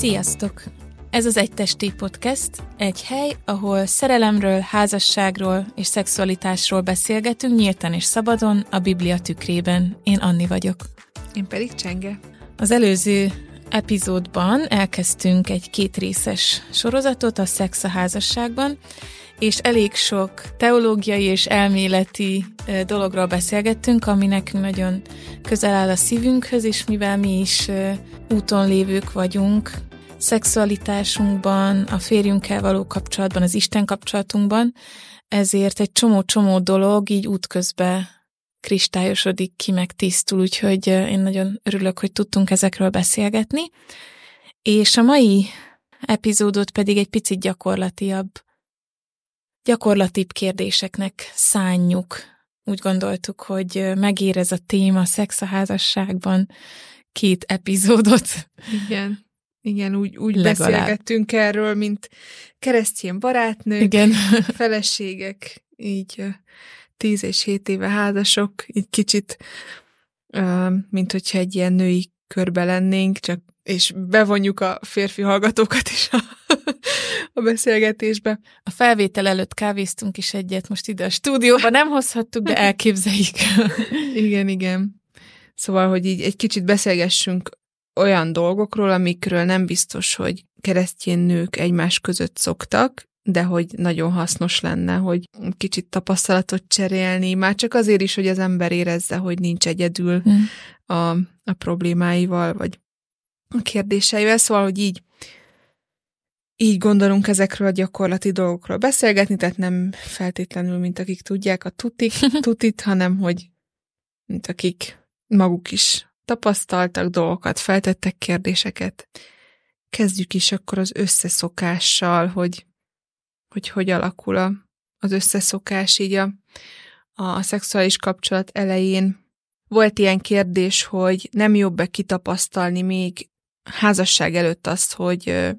Sziasztok! Ez az Egy Testi Podcast, egy hely, ahol szerelemről, házasságról és szexualitásról beszélgetünk nyíltan és szabadon a Biblia tükrében. Én Anni vagyok. Én pedig Csenge. Az előző epizódban elkezdtünk egy kétrészes sorozatot a szex a házasságban, és elég sok teológiai és elméleti dologról beszélgettünk, ami nekünk nagyon közel áll a szívünkhöz, és mivel mi is úton lévők vagyunk, szexualitásunkban, a férjünkkel való kapcsolatban, az Isten kapcsolatunkban, ezért egy csomó-csomó dolog így útközben kristályosodik ki, meg tisztul, úgyhogy én nagyon örülök, hogy tudtunk ezekről beszélgetni. És a mai epizódot pedig egy picit gyakorlatiabb, gyakorlatibb kérdéseknek szánjuk. Úgy gondoltuk, hogy megér ez a téma szex a házasságban két epizódot. Igen. Igen, úgy, úgy beszélgettünk erről, mint keresztjén barátnők, Igen. feleségek, így tíz és hét éve házasok, így kicsit, mint hogyha egy ilyen női körbe lennénk, csak és bevonjuk a férfi hallgatókat is a, a beszélgetésbe. A felvétel előtt kávéztunk is egyet, most ide a stúdióba nem hozhattuk, de elképzeljük. igen, igen. Szóval, hogy így egy kicsit beszélgessünk olyan dolgokról, amikről nem biztos, hogy keresztjén nők egymás között szoktak, de hogy nagyon hasznos lenne, hogy kicsit tapasztalatot cserélni, már csak azért is, hogy az ember érezze, hogy nincs egyedül mm. a, a problémáival, vagy a kérdéseivel, szóval, hogy így így gondolunk ezekről a gyakorlati dolgokról beszélgetni, tehát nem feltétlenül, mint akik tudják a tutik, tutit, hanem hogy mint akik maguk is tapasztaltak dolgokat, feltettek kérdéseket. Kezdjük is akkor az összeszokással, hogy hogy, hogy alakul a, az összeszokás így a, a szexuális kapcsolat elején. Volt ilyen kérdés, hogy nem jobb-e kitapasztalni még házasság előtt azt, hogy,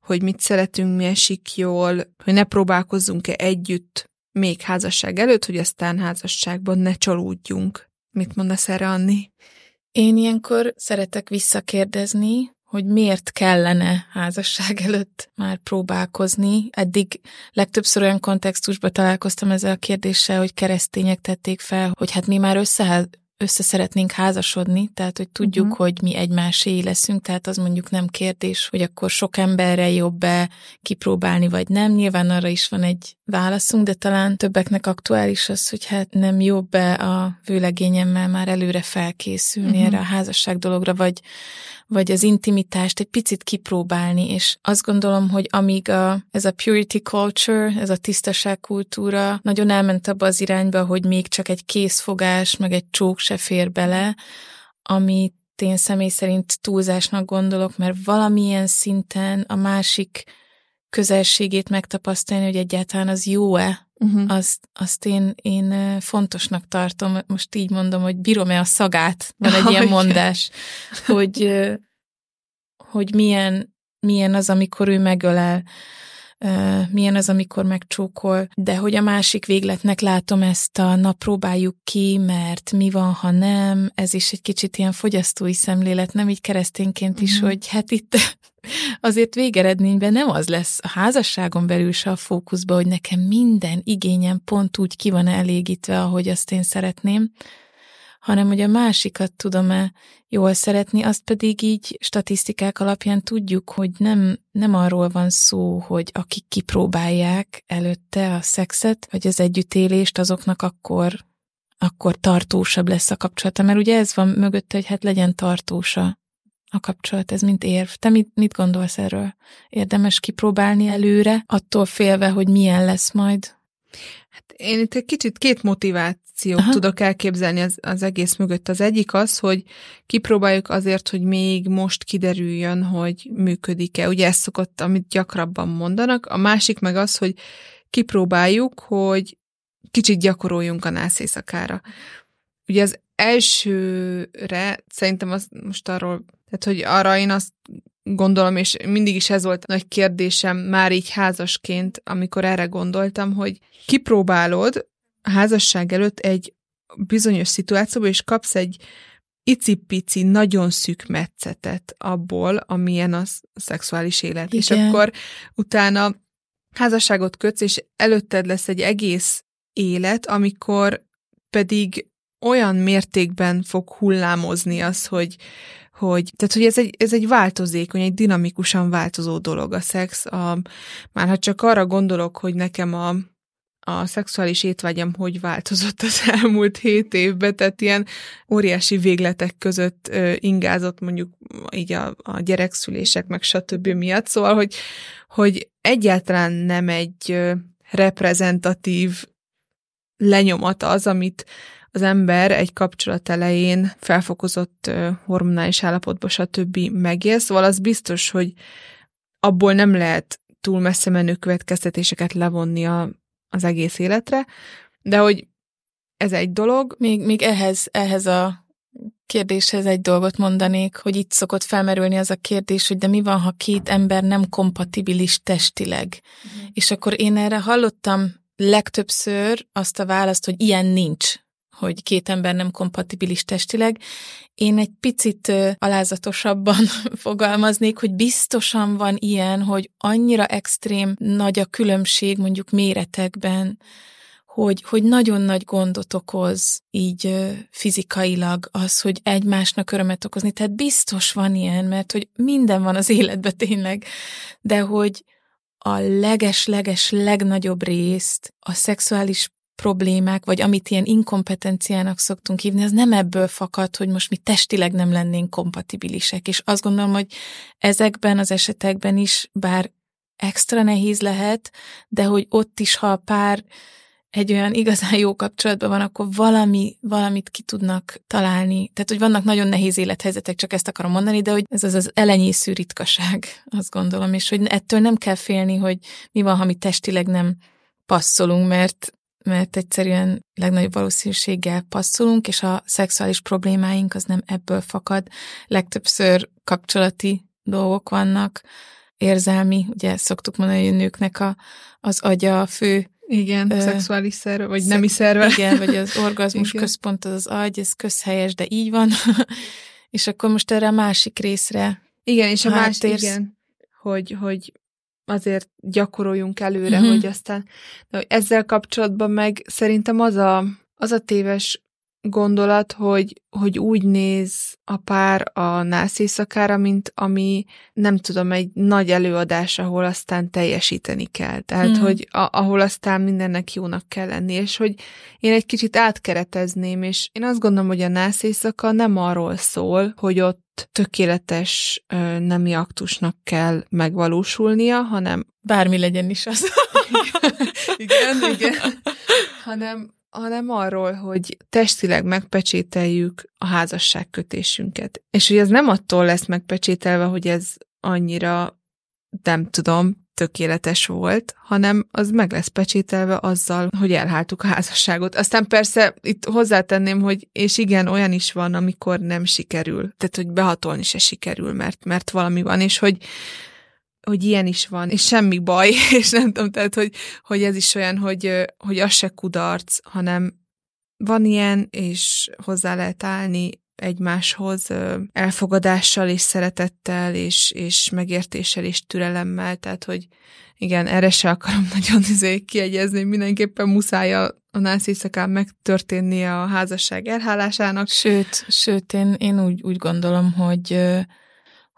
hogy mit szeretünk, mi esik jól, hogy ne próbálkozzunk-e együtt még házasság előtt, hogy aztán házasságban ne csalódjunk. Mit mondasz erre, Anni? Én ilyenkor szeretek visszakérdezni, hogy miért kellene házasság előtt már próbálkozni. Eddig legtöbbször olyan kontextusban találkoztam ezzel a kérdéssel, hogy keresztények tették fel, hogy hát mi már össze, össze szeretnénk házasodni, tehát hogy tudjuk, uh-huh. hogy mi egymásé leszünk, tehát az mondjuk nem kérdés, hogy akkor sok emberre jobb-e kipróbálni, vagy nem. Nyilván arra is van egy válaszunk, de talán többeknek aktuális az, hogy hát nem jobb-e a vőlegényemmel már előre felkészülni uh-huh. erre a házasság dologra, vagy vagy az intimitást egy picit kipróbálni, és azt gondolom, hogy amíg a, ez a purity culture, ez a tisztaság kultúra nagyon elment abba az irányba, hogy még csak egy készfogás, meg egy csók se fér bele, amit én személy szerint túlzásnak gondolok, mert valamilyen szinten a másik közelségét megtapasztalni, hogy egyáltalán az jó-e, uh-huh. azt, azt én, én fontosnak tartom. Most így mondom, hogy bírom-e a szagát, van egy oh, ilyen mondás, hogy, hogy milyen, milyen az, amikor ő megölel, milyen az, amikor megcsókol, de hogy a másik végletnek látom ezt a na próbáljuk ki, mert mi van, ha nem, ez is egy kicsit ilyen fogyasztói szemlélet, nem így keresztényként is, mm. hogy hát itt azért végeredményben nem az lesz a házasságon belül se a fókuszba, hogy nekem minden igényem pont úgy ki van elégítve, ahogy azt én szeretném, hanem hogy a másikat tudom-e jól szeretni, azt pedig így statisztikák alapján tudjuk, hogy nem, nem arról van szó, hogy akik kipróbálják előtte a szexet, vagy az együttélést, azoknak akkor, akkor tartósabb lesz a kapcsolata. Mert ugye ez van mögötte, hogy hát legyen tartósa a kapcsolat, ez mint érv. Te mit, mit gondolsz erről? Érdemes kipróbálni előre, attól félve, hogy milyen lesz majd? Hát én itt egy kicsit két motivációt Aha. tudok elképzelni az, az egész mögött. Az egyik az, hogy kipróbáljuk azért, hogy még most kiderüljön, hogy működik-e. Ugye ez szokott, amit gyakrabban mondanak. A másik meg az, hogy kipróbáljuk, hogy kicsit gyakoroljunk a nász éjszakára. Ugye az elsőre szerintem az most arról, tehát hogy arra én azt gondolom, és mindig is ez volt a nagy kérdésem már így házasként, amikor erre gondoltam, hogy kipróbálod házasság előtt egy bizonyos szituációba, és kapsz egy icipici, nagyon szűk metszetet abból, amilyen a szexuális élet. Igen. És akkor utána házasságot kötsz, és előtted lesz egy egész élet, amikor pedig olyan mértékben fog hullámozni az, hogy, hogy, tehát, hogy ez egy, ez egy változékony, egy dinamikusan változó dolog a szex. A, már ha csak arra gondolok, hogy nekem a, a szexuális étvágyam hogy változott az elmúlt hét évben, tehát ilyen óriási végletek között ingázott mondjuk így a, a gyerekszülések, meg stb. miatt, szóval, hogy, hogy egyáltalán nem egy reprezentatív lenyomat az, amit az ember egy kapcsolat elején felfokozott hormonális állapotba, stb. megél, szóval az biztos, hogy abból nem lehet túl messze menő következtetéseket levonni a, az egész életre, de hogy ez egy dolog. Még, még ehhez, ehhez a kérdéshez egy dolgot mondanék, hogy itt szokott felmerülni az a kérdés, hogy de mi van, ha két ember nem kompatibilis testileg. Uh-huh. És akkor én erre hallottam legtöbbször azt a választ, hogy ilyen nincs hogy két ember nem kompatibilis testileg. Én egy picit alázatosabban fogalmaznék, hogy biztosan van ilyen, hogy annyira extrém nagy a különbség mondjuk méretekben, hogy, hogy nagyon nagy gondot okoz így fizikailag az, hogy egymásnak örömet okozni. Tehát biztos van ilyen, mert hogy minden van az életben tényleg, de hogy a leges-leges legnagyobb részt a szexuális problémák, vagy amit ilyen inkompetenciának szoktunk hívni, az nem ebből fakad, hogy most mi testileg nem lennénk kompatibilisek. És azt gondolom, hogy ezekben az esetekben is, bár extra nehéz lehet, de hogy ott is, ha a pár egy olyan igazán jó kapcsolatban van, akkor valami, valamit ki tudnak találni. Tehát, hogy vannak nagyon nehéz élethelyzetek, csak ezt akarom mondani, de hogy ez az az elenyésző ritkaság, azt gondolom, és hogy ettől nem kell félni, hogy mi van, ha mi testileg nem passzolunk, mert mert egyszerűen legnagyobb valószínűséggel passzolunk, és a szexuális problémáink az nem ebből fakad. Legtöbbször kapcsolati dolgok vannak, érzelmi, ugye szoktuk mondani, hogy a nőknek a, az agya a fő igen, ö, szexuális szerve, vagy szex, nemi szerve. Igen, vagy az orgazmus igen. központ az az agy, ez közhelyes, de így van. és akkor most erre a másik részre Igen, és a másik, igen, hogy, hogy azért gyakoroljunk előre, mm-hmm. hogy aztán de ezzel kapcsolatban meg szerintem az a, az a téves gondolat, hogy, hogy úgy néz a pár a nász éjszakára, mint ami, nem tudom, egy nagy előadás, ahol aztán teljesíteni kell. Tehát, mm. hogy a, ahol aztán mindennek jónak kell lenni, és hogy én egy kicsit átkeretezném, és én azt gondolom, hogy a nász éjszaka nem arról szól, hogy ott tökéletes ö, nemi aktusnak kell megvalósulnia, hanem... Bármi legyen is az. igen, igen. hanem hanem arról, hogy testileg megpecsételjük a házasságkötésünket. És hogy ez nem attól lesz megpecsételve, hogy ez annyira, nem tudom, tökéletes volt, hanem az meg lesz pecsételve azzal, hogy elháltuk a házasságot. Aztán persze itt hozzátenném, hogy és igen, olyan is van, amikor nem sikerül. Tehát, hogy behatolni se sikerül, mert, mert valami van, és hogy hogy ilyen is van, és semmi baj, és nem tudom, tehát, hogy, hogy ez is olyan, hogy, hogy az se kudarc, hanem van ilyen, és hozzá lehet állni egymáshoz elfogadással és szeretettel, és, és megértéssel és türelemmel, tehát, hogy igen, erre se akarom nagyon izé kiegyezni, mindenképpen muszáj a, a nász éjszakán megtörténnie a házasság elhálásának. Sőt, sőt én, én úgy, úgy gondolom, hogy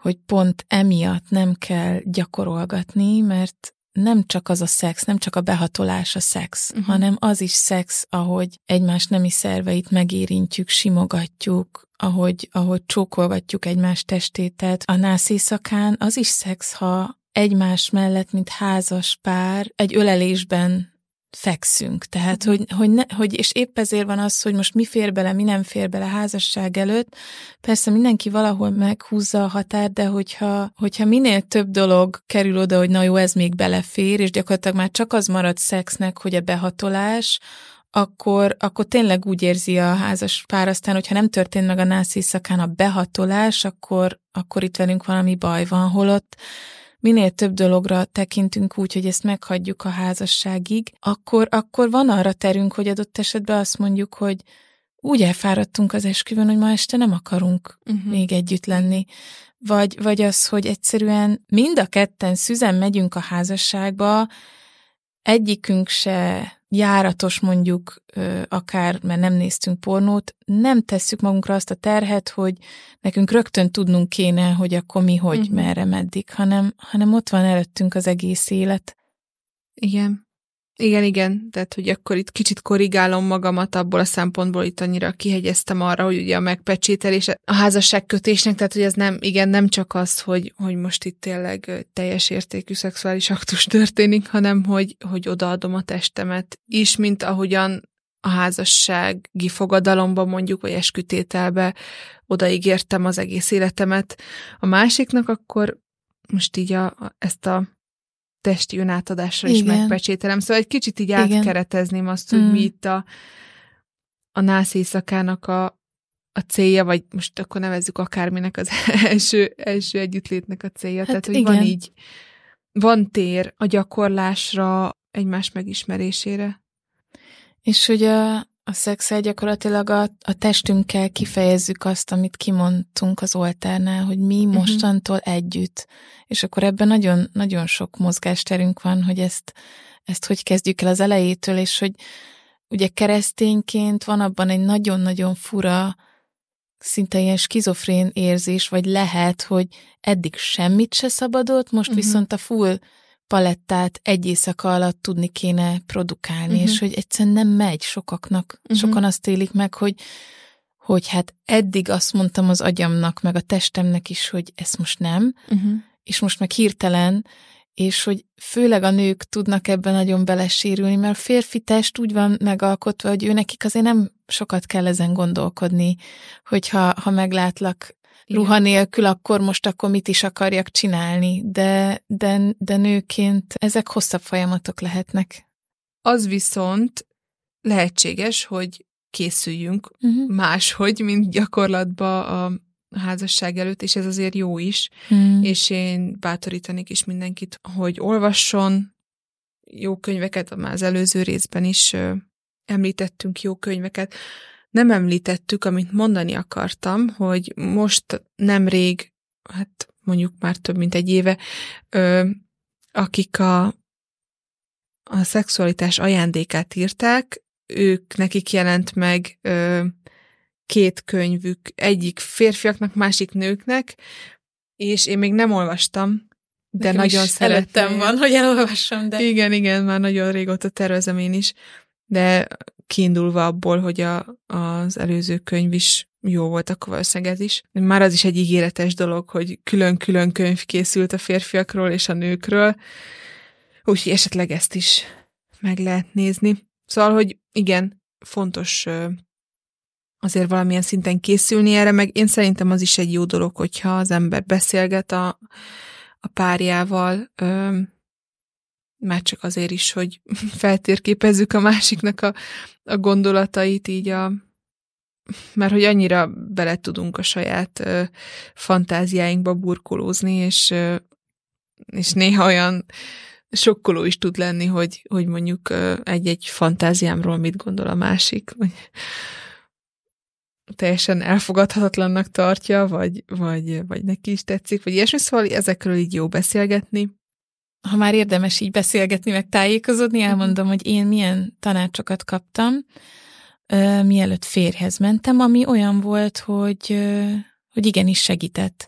hogy pont emiatt nem kell gyakorolgatni, mert nem csak az a szex, nem csak a behatolás a szex, uh-huh. hanem az is szex, ahogy egymás nemi szerveit megérintjük, simogatjuk, ahogy, ahogy csókolgatjuk egymás testét. Tehát a nász éjszakán az is szex, ha egymás mellett, mint házas pár, egy ölelésben fekszünk. Tehát, hogy, hogy, ne, hogy, és épp ezért van az, hogy most mi fér bele, mi nem fér bele házasság előtt. Persze mindenki valahol meghúzza a határ, de hogyha, hogyha minél több dolog kerül oda, hogy na jó, ez még belefér, és gyakorlatilag már csak az marad szexnek, hogy a behatolás, akkor, akkor tényleg úgy érzi a házas pár aztán, hogyha nem történt meg a nász éjszakán a behatolás, akkor, akkor itt velünk valami baj van, holott minél több dologra tekintünk úgy, hogy ezt meghagyjuk a házasságig, akkor, akkor van arra terünk, hogy adott esetben azt mondjuk, hogy úgy elfáradtunk az esküvőn, hogy ma este nem akarunk uh-huh. még együtt lenni. Vagy, vagy az, hogy egyszerűen mind a ketten szüzen megyünk a házasságba, egyikünk se járatos mondjuk, akár, mert nem néztünk pornót, nem tesszük magunkra azt a terhet, hogy nekünk rögtön tudnunk kéne, hogy akkor mi, hogy, uh-huh. merre, meddig, hanem, hanem ott van előttünk az egész élet. Igen. Igen, igen, tehát hogy akkor itt kicsit korrigálom magamat abból a szempontból, itt annyira kihegyeztem arra, hogy ugye a megpecsételés a házasságkötésnek, tehát hogy ez nem, igen, nem csak az, hogy, hogy most itt tényleg teljes értékű szexuális aktus történik, hanem hogy, hogy odaadom a testemet is, mint ahogyan a házassági fogadalomba mondjuk, vagy eskütételbe odaígértem az egész életemet. A másiknak, akkor most így a, a, ezt a testi önátadásra is megpecsételem. Szóval egy kicsit így Igen. átkeretezném azt, hogy mm. mi itt a, a nász éjszakának a, a célja, vagy most akkor nevezzük akárminek az első, első együttlétnek a célja. Hát Tehát, hogy igen. van így, van tér a gyakorlásra, egymás megismerésére. És hogy a, a szexel gyakorlatilag a, a testünkkel kifejezzük azt, amit kimondtunk az oltárnál, hogy mi uh-huh. mostantól együtt. És akkor ebben nagyon, nagyon sok mozgásterünk van, hogy ezt, ezt hogy kezdjük el az elejétől, és hogy ugye keresztényként van abban egy nagyon-nagyon fura, szinte ilyen skizofrén érzés, vagy lehet, hogy eddig semmit se szabadott, most uh-huh. viszont a full palettát egy éjszaka alatt tudni kéne produkálni, uh-huh. és hogy egyszerűen nem megy sokaknak. Uh-huh. Sokan azt élik meg, hogy hogy hát eddig azt mondtam az agyamnak, meg a testemnek is, hogy ezt most nem, uh-huh. és most meg hirtelen, és hogy főleg a nők tudnak ebben nagyon belesérülni, mert a férfi test úgy van megalkotva, hogy ő nekik azért nem sokat kell ezen gondolkodni, hogyha ha meglátlak ruha nélkül, akkor most akkor mit is akarjak csinálni, de, de, de nőként ezek hosszabb folyamatok lehetnek. Az viszont lehetséges, hogy készüljünk uh-huh. máshogy, mint gyakorlatba a házasság előtt, és ez azért jó is, uh-huh. és én bátorítanék is mindenkit, hogy olvasson jó könyveket, már az előző részben is említettünk jó könyveket, nem említettük, amit mondani akartam, hogy most nemrég, hát mondjuk már több mint egy éve, ö, akik a, a szexualitás ajándékát írták, ők nekik jelent meg ö, két könyvük, egyik férfiaknak, másik nőknek, és én még nem olvastam, de Nekem nagyon szerettem van, hogy elolvassam, de... Igen, igen, már nagyon régóta tervezem én is, de kiindulva abból, hogy a, az előző könyv is jó volt, akkor valószínűleg ez is. Már az is egy ígéretes dolog, hogy külön-külön könyv készült a férfiakról és a nőkről, úgyhogy esetleg ezt is meg lehet nézni. Szóval, hogy igen, fontos azért valamilyen szinten készülni erre, meg én szerintem az is egy jó dolog, hogyha az ember beszélget a, a párjával, már csak azért is, hogy feltérképezzük a másiknak a, a gondolatait, így a, mert hogy annyira bele tudunk a saját ö, fantáziáinkba burkolózni, és, ö, és néha olyan sokkoló is tud lenni, hogy, hogy mondjuk egy-egy fantáziámról mit gondol a másik, vagy teljesen elfogadhatatlannak tartja, vagy, vagy, vagy neki is tetszik, vagy ilyesmi, szóval ezekről így jó beszélgetni ha már érdemes így beszélgetni, meg tájékozódni, mhm. elmondom, hogy én milyen tanácsokat kaptam, mielőtt férhez mentem, ami olyan volt, hogy, hogy igenis segített.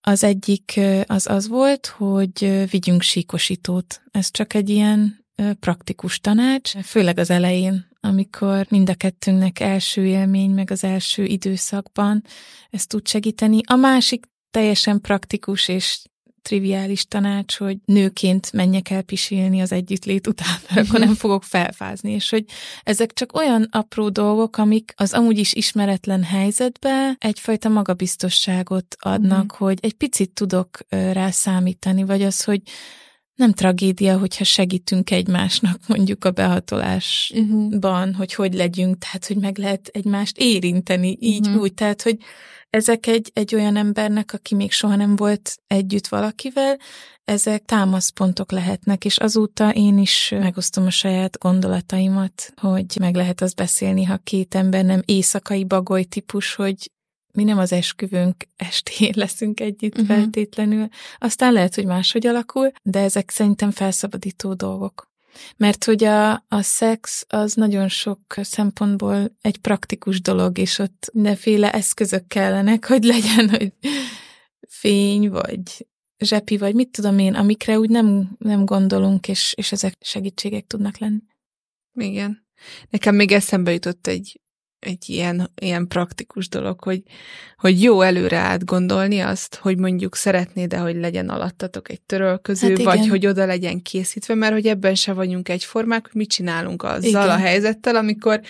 Az egyik az az volt, hogy vigyünk síkosítót. Ez csak egy ilyen praktikus tanács, főleg az elején, amikor mind a kettőnknek első élmény, meg az első időszakban ez tud segíteni. A másik teljesen praktikus és triviális tanács, hogy nőként menjek el pisilni az együttlét után, mert akkor nem fogok felfázni, és hogy ezek csak olyan apró dolgok, amik az amúgy is ismeretlen helyzetbe egyfajta magabiztosságot adnak, mm. hogy egy picit tudok rá számítani, vagy az, hogy nem tragédia, hogyha segítünk egymásnak mondjuk a behatolásban, uh-huh. hogy hogy legyünk, tehát hogy meg lehet egymást érinteni így uh-huh. úgy, tehát hogy ezek egy, egy olyan embernek, aki még soha nem volt együtt valakivel, ezek támaszpontok lehetnek, és azóta én is megosztom a saját gondolataimat, hogy meg lehet az beszélni, ha két ember nem éjszakai bagoly típus, hogy mi nem az esküvőnk estén leszünk együtt uh-huh. feltétlenül. Aztán lehet, hogy máshogy alakul, de ezek szerintem felszabadító dolgok. Mert hogy a, a szex az nagyon sok szempontból egy praktikus dolog, és ott mindenféle eszközök kellenek, hogy legyen, hogy fény, vagy zsepi, vagy mit tudom én, amikre úgy nem, nem gondolunk, és, és ezek segítségek tudnak lenni. Igen. Nekem még eszembe jutott egy, egy ilyen, ilyen praktikus dolog, hogy, hogy jó előre átgondolni azt, hogy mondjuk szeretnéd-e, hogy legyen alattatok egy törölköző, hát vagy hogy oda legyen készítve, mert hogy ebben se vagyunk egyformák, hogy mit csinálunk azzal igen. a helyzettel, amikor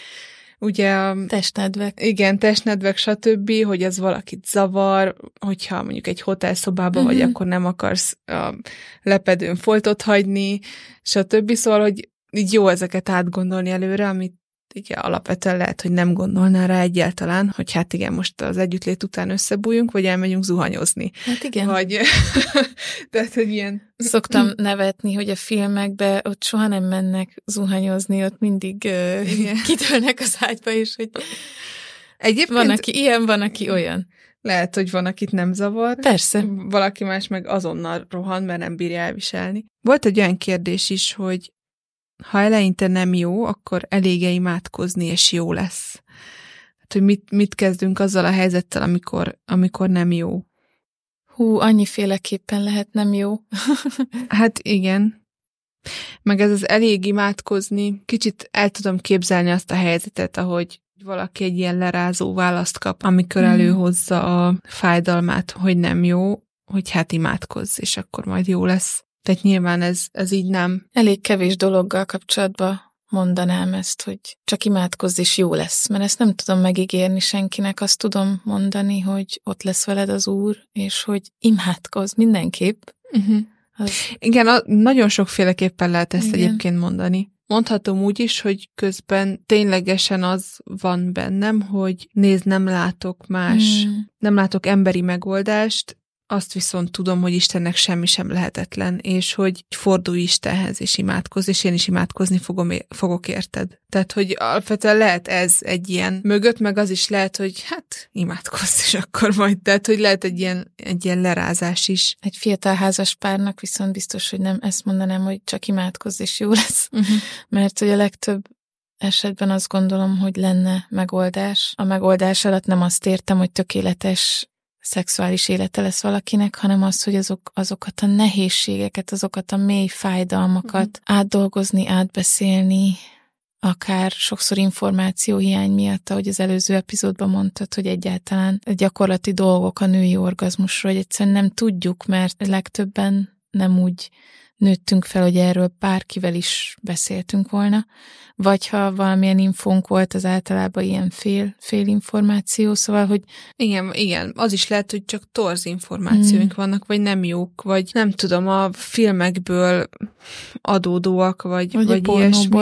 ugye a... Testnedvek. Igen, testnedvek, stb., hogy ez valakit zavar, hogyha mondjuk egy hotelszobában uh-huh. vagy, mhm. akkor nem akarsz a lepedőn foltot hagyni, stb. Szóval, hogy így jó ezeket átgondolni előre, amit ugye alapvetően lehet, hogy nem gondolná rá egyáltalán, hogy hát igen, most az együttlét után összebújunk, vagy elmegyünk zuhanyozni. Hát igen. Vagy, tehát, hogy ilyen... Szoktam nevetni, hogy a filmekbe ott soha nem mennek zuhanyozni, ott mindig uh, kitölnek az ágyba, és hogy Egyébként... van, aki ilyen, van, aki olyan. Lehet, hogy van, akit nem zavar. Persze. Valaki más meg azonnal rohan, mert nem bírja elviselni. Volt egy olyan kérdés is, hogy ha eleinte nem jó, akkor elége imádkozni, és jó lesz. Hát, hogy mit, mit kezdünk azzal a helyzettel, amikor, amikor nem jó. Hú, annyiféleképpen lehet nem jó. hát igen. Meg ez az elég imádkozni, kicsit el tudom képzelni azt a helyzetet, ahogy valaki egy ilyen lerázó választ kap, amikor hmm. előhozza a fájdalmát, hogy nem jó, hogy hát imádkozz, és akkor majd jó lesz. Tehát nyilván ez, ez így nem. Elég kevés dologgal kapcsolatban mondanám ezt, hogy csak imádkozz és jó lesz, mert ezt nem tudom megígérni senkinek, azt tudom mondani, hogy ott lesz veled az Úr, és hogy imádkozz mindenképp. Uh-huh. Az... Igen, a, nagyon sokféleképpen lehet ezt Igen. egyébként mondani. Mondhatom úgy is, hogy közben ténylegesen az van bennem, hogy nézd, nem látok más, mm. nem látok emberi megoldást, azt viszont tudom, hogy Istennek semmi sem lehetetlen, és hogy fordulj Istenhez, és imádkozz, és én is imádkozni fogom, fogok érted. Tehát, hogy alapvetően lehet ez egy ilyen mögött, meg az is lehet, hogy hát imádkozz, és akkor majd, tehát, hogy lehet egy ilyen, egy ilyen lerázás is. Egy fiatal házas párnak viszont biztos, hogy nem ezt mondanám, hogy csak imádkozz, és jó lesz, uh-huh. mert hogy a legtöbb esetben azt gondolom, hogy lenne megoldás. A megoldás alatt nem azt értem, hogy tökéletes szexuális élete lesz valakinek, hanem az, hogy azok, azokat a nehézségeket, azokat a mély fájdalmakat uh-huh. átdolgozni, átbeszélni, akár sokszor információhiány miatt, ahogy az előző epizódban mondtad, hogy egyáltalán gyakorlati dolgok a női orgazmusról, hogy egyszerűen nem tudjuk, mert legtöbben nem úgy nőttünk fel, hogy erről bárkivel is beszéltünk volna, vagy ha valamilyen infónk volt, az általában ilyen fél, fél információ, szóval, hogy... Igen, igen, az is lehet, hogy csak torz információink hmm. vannak, vagy nem jók, vagy nem tudom, a filmekből adódóak, vagy, vagy, vagy ilyesmi.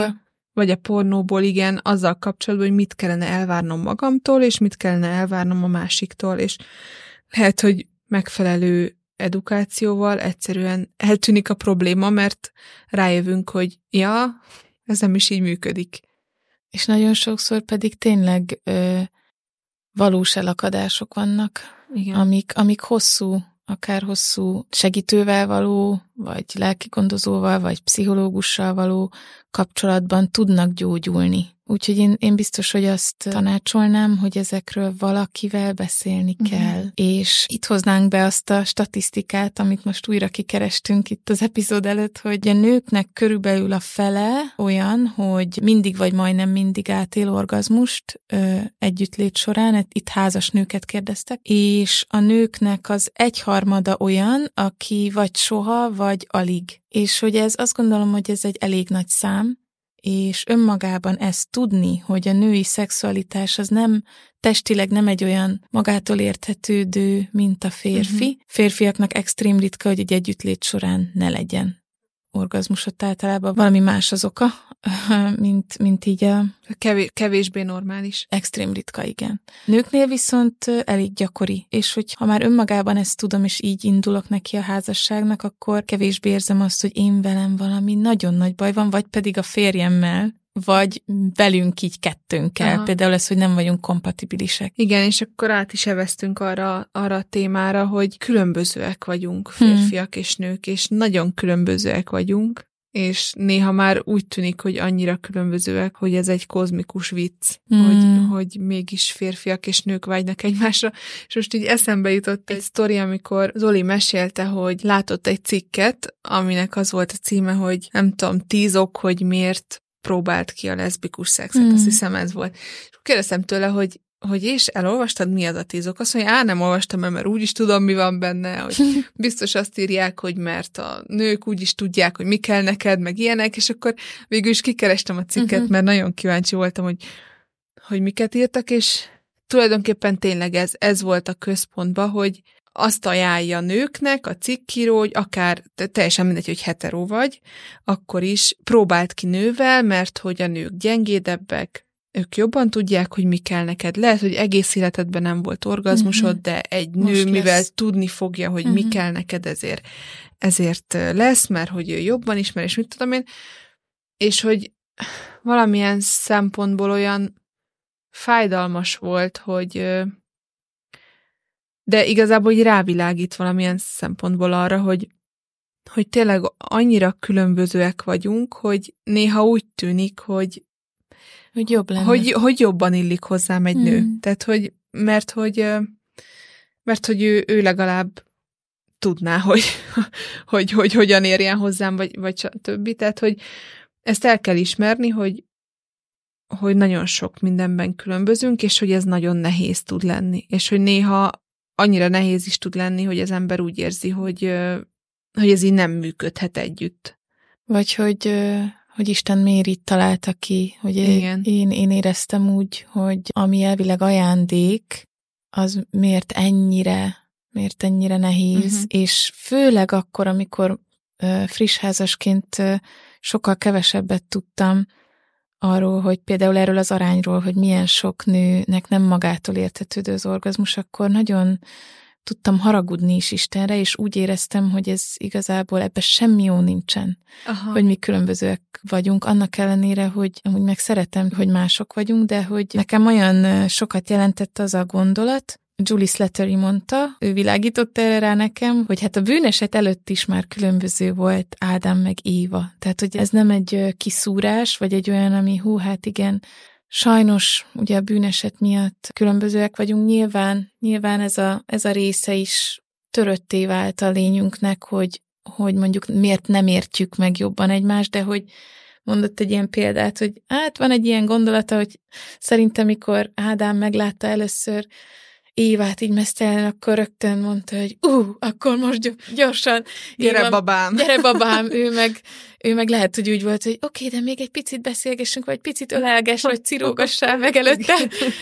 Vagy a pornóból, igen, azzal kapcsolatban, hogy mit kellene elvárnom magamtól, és mit kellene elvárnom a másiktól, és lehet, hogy megfelelő edukációval egyszerűen eltűnik a probléma, mert rájövünk, hogy ja, ez nem is így működik. És nagyon sokszor pedig tényleg ö, valós elakadások vannak, Igen. Amik, amik hosszú, akár hosszú segítővel való, vagy lelkigondozóval, vagy pszichológussal való kapcsolatban tudnak gyógyulni. Úgyhogy én, én biztos, hogy azt tanácsolnám, hogy ezekről valakivel beszélni uh-huh. kell. És itt hoznánk be azt a statisztikát, amit most újra kikerestünk itt az epizód előtt, hogy a nőknek körülbelül a fele olyan, hogy mindig vagy majdnem mindig átél orgazmust ö, együttlét során, itt házas nőket kérdeztek, és a nőknek az egyharmada olyan, aki vagy soha, vagy alig. És hogy ez azt gondolom, hogy ez egy elég nagy szám, és önmagában ezt tudni, hogy a női szexualitás az nem testileg nem egy olyan magától érthetődő, mint a férfi. Uh-huh. Férfiaknak extrém ritka, hogy egy együttlét során ne legyen orgazmusot általában valami más az oka, mint, mint így a... Kevés, kevésbé normális. Extrém ritka, igen. Nőknél viszont elég gyakori, és hogy ha már önmagában ezt tudom, és így indulok neki a házasságnak, akkor kevésbé érzem azt, hogy én velem valami nagyon nagy baj van, vagy pedig a férjemmel, vagy velünk így kettőnkkel. Aha. Például ez, hogy nem vagyunk kompatibilisek. Igen, és akkor át is eveztünk arra, arra a témára, hogy különbözőek vagyunk, férfiak hmm. és nők, és nagyon különbözőek vagyunk, és néha már úgy tűnik, hogy annyira különbözőek, hogy ez egy kozmikus vicc, mm. hogy, hogy mégis férfiak és nők vágynak egymásra. És most így eszembe jutott egy sztori, amikor Zoli mesélte, hogy látott egy cikket, aminek az volt a címe, hogy nem tudom, tíz ok, hogy miért próbált ki a leszbikus szexet, mm. azt hiszem ez volt. És kérdeztem tőle, hogy hogy és elolvastad, mi az a tízok? Azt mondja, á, nem olvastam mert úgy is tudom, mi van benne, hogy biztos azt írják, hogy mert a nők úgy is tudják, hogy mi kell neked, meg ilyenek, és akkor végül is kikerestem a cikket, uh-huh. mert nagyon kíváncsi voltam, hogy, hogy miket írtak, és tulajdonképpen tényleg ez, ez volt a központban, hogy azt ajánlja a nőknek a cikkíró, hogy akár teljesen mindegy, hogy hetero vagy, akkor is próbált ki nővel, mert hogy a nők gyengédebbek, ők jobban tudják, hogy mi kell neked. Lehet, hogy egész életedben nem volt orgazmusod, uh-huh. de egy nő, Most mivel lesz. tudni fogja, hogy uh-huh. mi mhm. kell neked, ezért, ezért lesz, mert hogy ő jobban ismer, és mit tudom én, és hogy valamilyen szempontból olyan fájdalmas volt, hogy de igazából hogy rávilágít valamilyen szempontból arra, hogy hogy tényleg annyira különbözőek vagyunk, hogy néha úgy tűnik, hogy hogy jobb lenne. Hogy, hogy jobban illik hozzám egy hmm. nő. Tehát, hogy, mert hogy, mert hogy ő, ő legalább tudná, hogy, hogy, hogy hogyan érjen hozzám, vagy, vagy többi. Tehát, hogy ezt el kell ismerni, hogy, hogy nagyon sok mindenben különbözünk, és hogy ez nagyon nehéz tud lenni. És hogy néha annyira nehéz is tud lenni, hogy az ember úgy érzi, hogy, hogy ez így nem működhet együtt. Vagy hogy hogy Isten miért itt találta ki, hogy Igen. Én, én éreztem úgy, hogy ami elvileg ajándék, az miért ennyire, miért ennyire nehéz, uh-huh. és főleg akkor, amikor friss házasként sokkal kevesebbet tudtam arról, hogy például erről az arányról, hogy milyen sok nőnek nem magától értetődő az orgazmus, akkor nagyon tudtam haragudni is Istenre, és úgy éreztem, hogy ez igazából ebbe semmi jó nincsen, Aha. hogy mi különbözőek vagyunk, annak ellenére, hogy amúgy meg szeretem, hogy mások vagyunk, de hogy nekem olyan sokat jelentett az a gondolat, Julie Slattery mondta, ő világított erre rá nekem, hogy hát a bűneset előtt is már különböző volt Ádám meg Éva. Tehát, hogy ez nem egy kiszúrás, vagy egy olyan, ami hú, hát igen, Sajnos ugye a bűneset miatt különbözőek vagyunk. Nyilván, nyilván ez a, ez a része is törötté vált a lényünknek, hogy, hogy mondjuk miért nem értjük meg jobban egymást, de hogy mondott egy ilyen példát, hogy hát van egy ilyen gondolata, hogy szerintem, mikor Ádám meglátta először Évát így mesztelen, akkor rögtön mondta, hogy ú, uh, akkor most gyorsan. Gyere Éva, babám. Gyere babám, ő meg, ő meg lehet, hogy úgy volt, hogy oké, okay, de még egy picit beszélgessünk, vagy picit ölelges, vagy cirógassál meg előtte.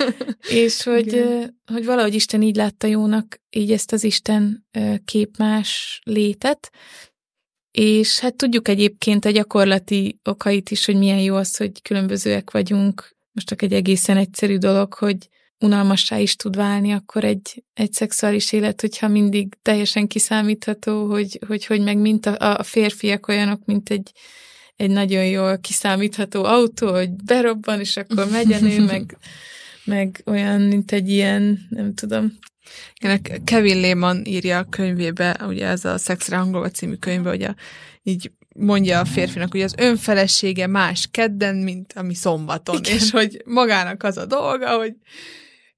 és hogy, hogy valahogy Isten így látta jónak így ezt az Isten képmás létet, és hát tudjuk egyébként a gyakorlati okait is, hogy milyen jó az, hogy különbözőek vagyunk. Most csak egy egészen egyszerű dolog, hogy unalmassá is tud válni akkor egy, egy szexuális élet, hogyha mindig teljesen kiszámítható, hogy hogy, hogy meg mint a, a férfiak olyanok, mint egy, egy nagyon jól kiszámítható autó, hogy berobban, és akkor megy a nő, meg, meg olyan, mint egy ilyen, nem tudom. Kevin Lehman írja a könyvébe, ugye ez a Szexre hangolva című könyve, hogy a, így mondja a férfinak, hogy az önfelesége más kedden, mint ami szombaton, Igen. és hogy magának az a dolga, hogy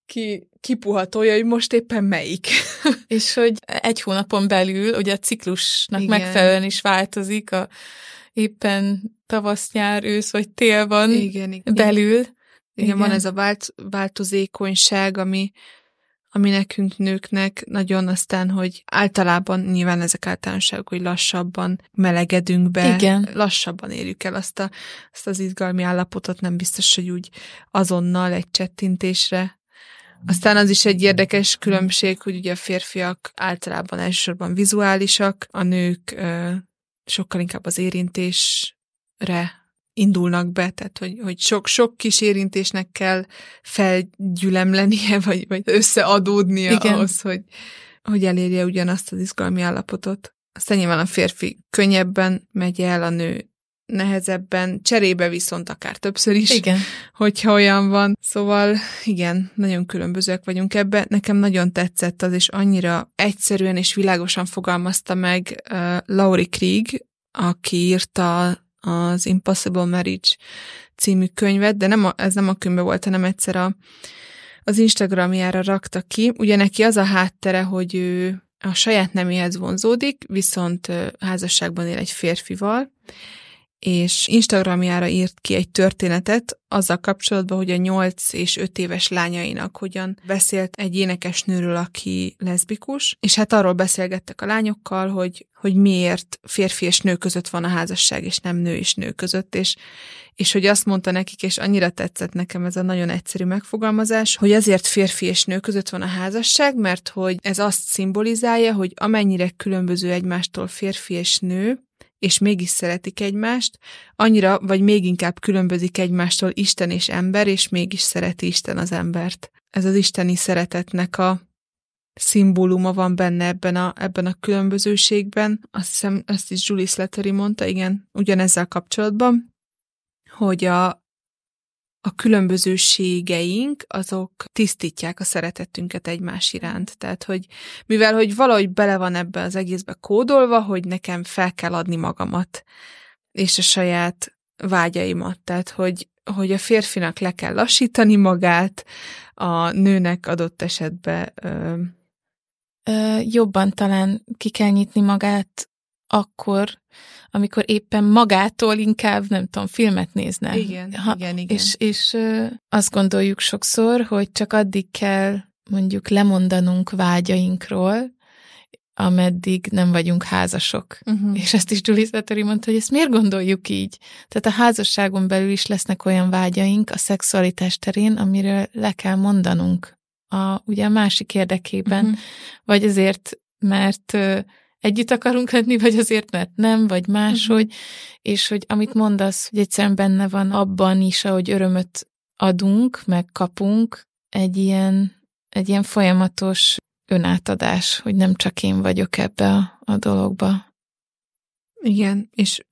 ki, kipuhatolja, hogy most éppen melyik. és hogy egy hónapon belül, ugye a ciklusnak igen. megfelelően is változik, a éppen tavasz, nyár, ősz vagy tél van igen, igen. belül. Igen, igen, van ez a vált, változékonyság, ami, ami nekünk nőknek nagyon aztán, hogy általában nyilván ezek általánosságok, hogy lassabban melegedünk be, Igen. lassabban érjük el azt, a, azt az izgalmi állapotot, nem biztos, hogy úgy azonnal egy csettintésre aztán az is egy érdekes különbség, hogy ugye a férfiak általában elsősorban vizuálisak, a nők ö, sokkal inkább az érintésre indulnak be, tehát hogy, hogy sok, sok kis érintésnek kell felgyülemlenie, vagy, vagy összeadódnia Igen. ahhoz, hogy, hogy elérje ugyanazt az izgalmi állapotot. Aztán nyilván a férfi könnyebben megy el, a nő nehezebben, cserébe viszont akár többször is, igen. hogyha olyan van. Szóval igen, nagyon különbözőek vagyunk ebbe. Nekem nagyon tetszett az, és annyira egyszerűen és világosan fogalmazta meg uh, Laurie Krieg, aki írta az Impossible Marriage című könyvet, de nem a, ez nem a könyvbe volt, hanem egyszer a, az Instagramjára rakta ki. Ugye neki az a háttere, hogy ő a saját neméhez vonzódik, viszont házasságban él egy férfival, és Instagramjára írt ki egy történetet azzal kapcsolatban, hogy a 8 és 5 éves lányainak hogyan beszélt egy énekesnőről, aki leszbikus, és hát arról beszélgettek a lányokkal, hogy, hogy miért férfi és nő között van a házasság, és nem nő és nő között, és, és hogy azt mondta nekik, és annyira tetszett nekem ez a nagyon egyszerű megfogalmazás, hogy azért férfi és nő között van a házasság, mert hogy ez azt szimbolizálja, hogy amennyire különböző egymástól férfi és nő, és mégis szeretik egymást, annyira vagy még inkább különbözik egymástól Isten és ember, és mégis szereti Isten az embert. Ez az isteni szeretetnek a szimbóluma van benne ebben a, ebben a különbözőségben. Azt hiszem, ezt is Julie Slattery mondta, igen, ugyanezzel kapcsolatban, hogy a, a különbözőségeink, azok tisztítják a szeretetünket egymás iránt. Tehát, hogy mivel, hogy valahogy bele van ebbe az egészbe kódolva, hogy nekem fel kell adni magamat, és a saját vágyaimat. Tehát, hogy, hogy a férfinak le kell lassítani magát, a nőnek adott esetben ö... Ö, jobban talán ki kell nyitni magát akkor, amikor éppen magától inkább, nem tudom, filmet nézne. Igen, ha, igen, igen. És, és azt gondoljuk sokszor, hogy csak addig kell mondjuk lemondanunk vágyainkról, ameddig nem vagyunk házasok. Uh-huh. És ezt is Julie Satori mondta, hogy ezt miért gondoljuk így? Tehát a házasságon belül is lesznek olyan vágyaink a szexualitás terén, amiről le kell mondanunk a, ugye a másik érdekében, uh-huh. vagy azért, mert együtt akarunk lenni, vagy azért, mert nem, vagy máshogy, uh-huh. és hogy amit mondasz, hogy egyszerűen benne van abban is, ahogy örömöt adunk, meg kapunk, egy ilyen, egy ilyen folyamatos önátadás, hogy nem csak én vagyok ebbe a, a dologba. Igen, és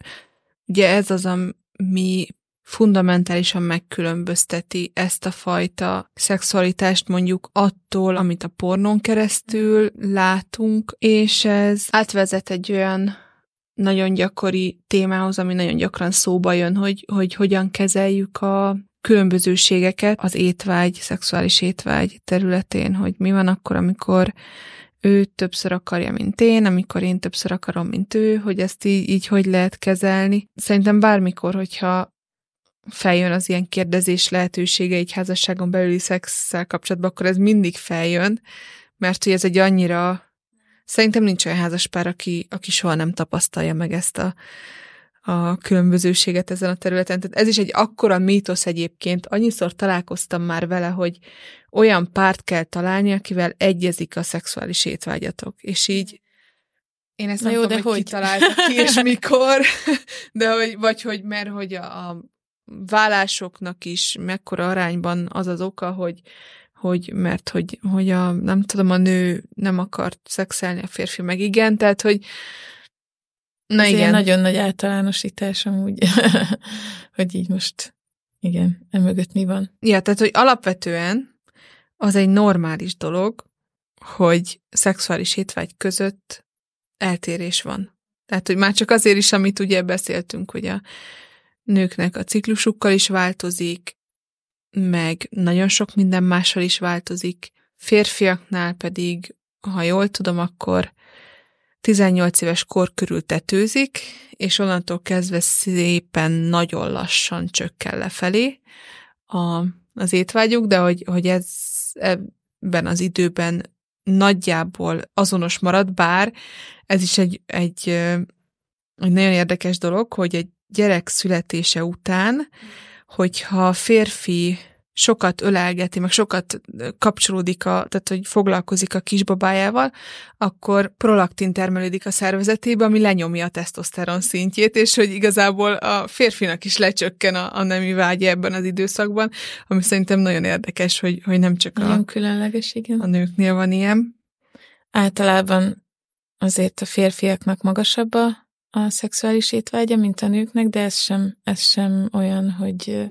ugye ez az, ami fundamentálisan megkülönbözteti ezt a fajta szexualitást mondjuk attól, amit a pornón keresztül látunk, és ez átvezet egy olyan nagyon gyakori témához, ami nagyon gyakran szóba jön, hogy, hogy hogyan kezeljük a különbözőségeket az étvágy, szexuális étvágy területén, hogy mi van akkor, amikor ő többször akarja, mint én, amikor én többször akarom, mint ő, hogy ezt így, így hogy lehet kezelni. Szerintem bármikor, hogyha feljön az ilyen kérdezés lehetősége egy házasságon belüli szexszel kapcsolatban, akkor ez mindig feljön, mert hogy ez egy annyira, szerintem nincs olyan házaspár, aki, aki soha nem tapasztalja meg ezt a, a különbözőséget ezen a területen. Tehát ez is egy akkora mítosz egyébként, annyiszor találkoztam már vele, hogy olyan párt kell találni, akivel egyezik a szexuális étvágyatok. És így én ezt Na nem jó, tudom, de hogy, hogy? ki és mikor, de hogy, vagy hogy, mert hogy a, a vállásoknak is mekkora arányban az az oka, hogy, hogy mert hogy, hogy a, nem tudom, a nő nem akart szexelni, a férfi meg igen, tehát, hogy na Ez igen. nagyon nagy általánosítás amúgy, hogy így most igen, emögött mi van. Ja, tehát, hogy alapvetően az egy normális dolog, hogy szexuális étvágy között eltérés van. Tehát, hogy már csak azért is, amit ugye beszéltünk, hogy a nőknek a ciklusukkal is változik, meg nagyon sok minden mással is változik. Férfiaknál pedig, ha jól tudom, akkor 18 éves kor körül tetőzik, és onnantól kezdve szépen nagyon lassan csökken lefelé a, az étvágyuk, de hogy, hogy ez ebben az időben nagyjából azonos marad, bár ez is egy, egy, egy nagyon érdekes dolog, hogy egy gyerek születése után, hogyha a férfi sokat ölelgeti, meg sokat kapcsolódik, a, tehát hogy foglalkozik a kisbabájával, akkor prolaktin termelődik a szervezetébe, ami lenyomja a tesztoszteron szintjét, és hogy igazából a férfinak is lecsökken a, a nemi vágya ebben az időszakban, ami szerintem nagyon érdekes, hogy, hogy nem csak Nagyon a, különleges, igen. a nőknél van ilyen. Általában azért a férfiaknak magasabb a, a szexuális étvágya, mint a nőknek, de ez sem, ez sem olyan, hogy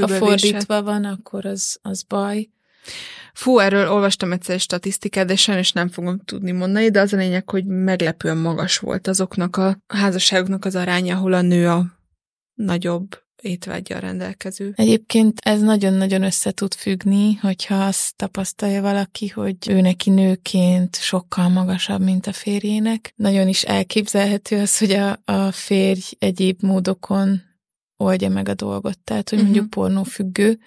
ha fordítva van, akkor az, az baj. Fú, erről olvastam egyszer egy statisztikát, de sajnos nem fogom tudni mondani, de az a lényeg, hogy meglepően magas volt azoknak a házasságoknak az aránya, ahol a nő a nagyobb étvágyal rendelkező. Egyébként ez nagyon-nagyon össze tud függni, hogyha azt tapasztalja valaki, hogy ő neki nőként sokkal magasabb, mint a férjének. Nagyon is elképzelhető az, hogy a, a férj egyéb módokon oldja meg a dolgot. Tehát, hogy mondjuk pornófüggő,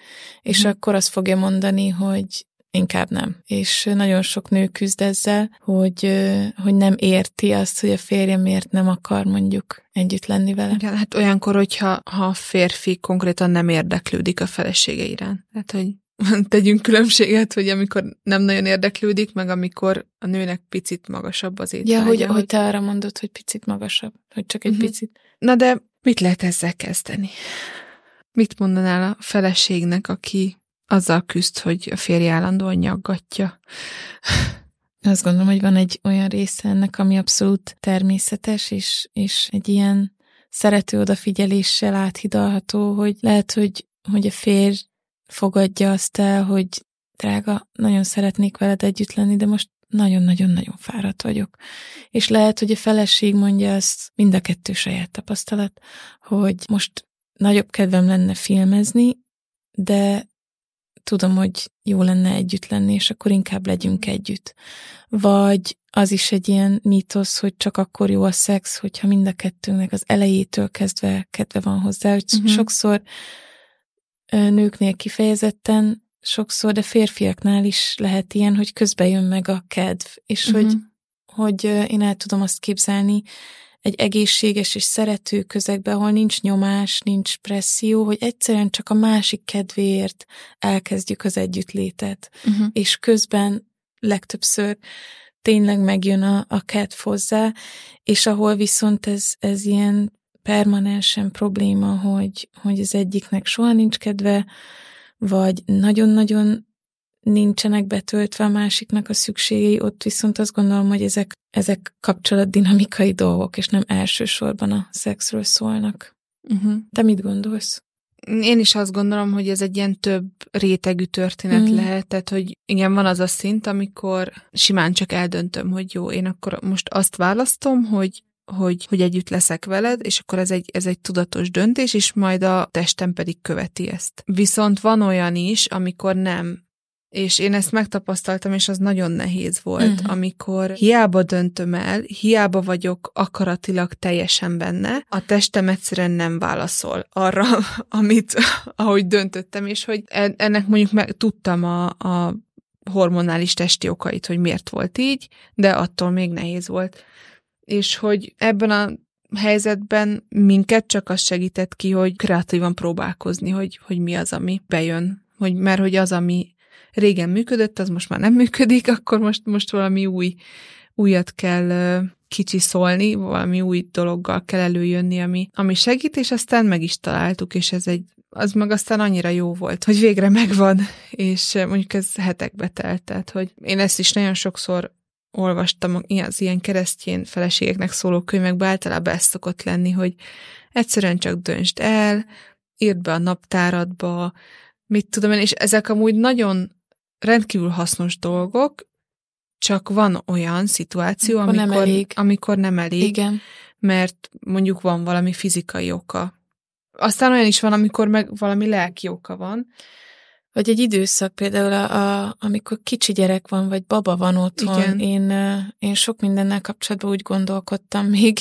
és Mhm. akkor azt fogja mondani, hogy inkább nem. És nagyon sok nő küzd ezzel, hogy, hogy nem érti azt, hogy a férje miért nem akar mondjuk együtt lenni vele. Igen, hát olyankor, hogyha ha a férfi konkrétan nem érdeklődik a felesége iránt. Tehát, hogy tegyünk különbséget, hogy amikor nem nagyon érdeklődik, meg amikor a nőnek picit magasabb az étvágya. Ja, hogy, hogy te arra mondod, hogy picit magasabb, hogy csak egy Mhm. picit. Na de mit lehet ezzel kezdeni? Mit mondanál a feleségnek, aki azzal küzd, hogy a férje állandóan nyaggatja? Azt gondolom, hogy van egy olyan része ennek, ami abszolút természetes, és, és egy ilyen szerető odafigyeléssel áthidalható, hogy lehet, hogy, hogy a férj fogadja azt el, hogy drága, nagyon szeretnék veled együtt lenni, de most nagyon-nagyon-nagyon fáradt vagyok. És lehet, hogy a feleség mondja azt, mind a kettő saját tapasztalat, hogy most nagyobb kedvem lenne filmezni, de tudom, hogy jó lenne együtt lenni, és akkor inkább legyünk együtt. Vagy az is egy ilyen mítosz, hogy csak akkor jó a szex, hogyha mind a kettőnknek az elejétől kezdve kedve van hozzá, hogy Mhm. uh-huh. sokszor nőknél kifejezetten, sokszor, de férfiaknál is lehet ilyen, hogy közbe jön meg a kedv, és Mhm. hogy, hogy én el tudom azt képzelni, egy egészséges és szerető közegben, ahol nincs nyomás, nincs presszió, hogy egyszerűen csak a másik kedvéért elkezdjük az együttlétet. Uh-huh. És közben legtöbbször tényleg megjön a, a kedv hozzá, és ahol viszont ez, ez ilyen permanensen probléma, hogy, hogy az egyiknek soha nincs kedve, vagy nagyon-nagyon nincsenek betöltve a másiknak a szükségei, ott viszont azt gondolom, hogy ezek, ezek kapcsolatdinamikai dolgok, és nem elsősorban a szexről szólnak. Uh-huh. Te mit gondolsz? Én is azt gondolom, hogy ez egy ilyen több rétegű történet Mm. lehet, tehát hogy igen, van az a szint, amikor simán csak eldöntöm, hogy jó, én akkor most azt választom, hogy hogy, hogy együtt leszek veled, és akkor ez egy, ez egy tudatos döntés, és majd a testem pedig követi ezt. Viszont van olyan is, amikor nem. És én ezt megtapasztaltam, és az nagyon nehéz volt, uh-huh. amikor hiába döntöm el, hiába vagyok akaratilag teljesen benne, a testem egyszerűen nem válaszol arra, amit, ahogy döntöttem, és hogy en- ennek mondjuk meg, tudtam a, a hormonális testi okait, hogy miért volt így, de attól még nehéz volt. És hogy ebben a helyzetben minket csak az segített ki, hogy kreatívan próbálkozni, hogy, hogy mi az, ami bejön. Hogy, mert hogy az, ami régen működött, az most már nem működik, akkor most, most valami új, újat kell ö, kicsiszolni, valami új dologgal kell előjönni, ami, ami segít, és aztán meg is találtuk, és ez egy, az meg aztán annyira jó volt, hogy végre megvan, és mondjuk ez hetekbe telt, tehát hogy én ezt is nagyon sokszor olvastam az ilyen keresztjén feleségeknek szóló könyvekben, általában ez szokott lenni, hogy egyszerűen csak döntsd el, írd be a naptáradba, mit tudom én, és ezek amúgy nagyon rendkívül hasznos dolgok, csak van olyan szituáció, Amikor nem amikor, elég. amikor nem elég, Igen. mert mondjuk van valami fizikai oka. Aztán olyan is van, amikor meg valami lelki oka van. Vagy egy időszak például, a, a, amikor kicsi gyerek van, vagy baba van otthon. Igen. Én, én sok mindennel kapcsolatban úgy gondolkodtam még,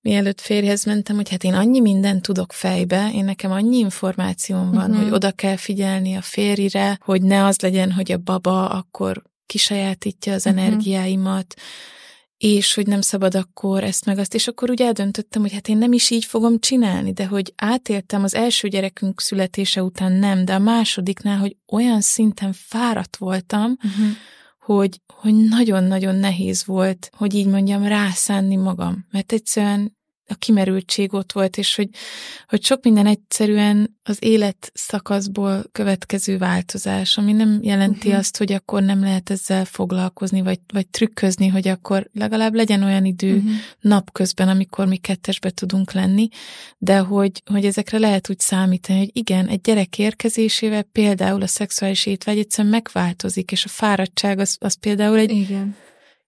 mielőtt férjhez mentem, hogy hát én annyi mindent tudok fejbe, én nekem annyi információm van, Mhm. hogy oda kell figyelni a férjire, hogy ne az legyen, hogy a baba akkor kisajátítja az Mhm. energiáimat, és hogy nem szabad akkor ezt meg azt, és akkor úgy eldöntöttem, hogy hát én nem is így fogom csinálni, de hogy átéltem az első gyerekünk születése után nem, de a másodiknál, hogy olyan szinten fáradt voltam, uh-huh. hogy, hogy nagyon-nagyon nehéz volt, hogy így mondjam, rászánni magam, mert egyszerűen a kimerültség ott volt, és hogy, hogy sok minden egyszerűen az élet szakaszból következő változás, ami nem jelenti uh-huh. azt, hogy akkor nem lehet ezzel foglalkozni, vagy, vagy trükközni, hogy akkor legalább legyen olyan idő uh-huh. napközben, amikor mi kettesbe tudunk lenni, de hogy, hogy ezekre lehet úgy számítani, hogy igen, egy gyerek érkezésével például a szexuális étvágy egyszerűen megváltozik, és a fáradtság az, az például egy igen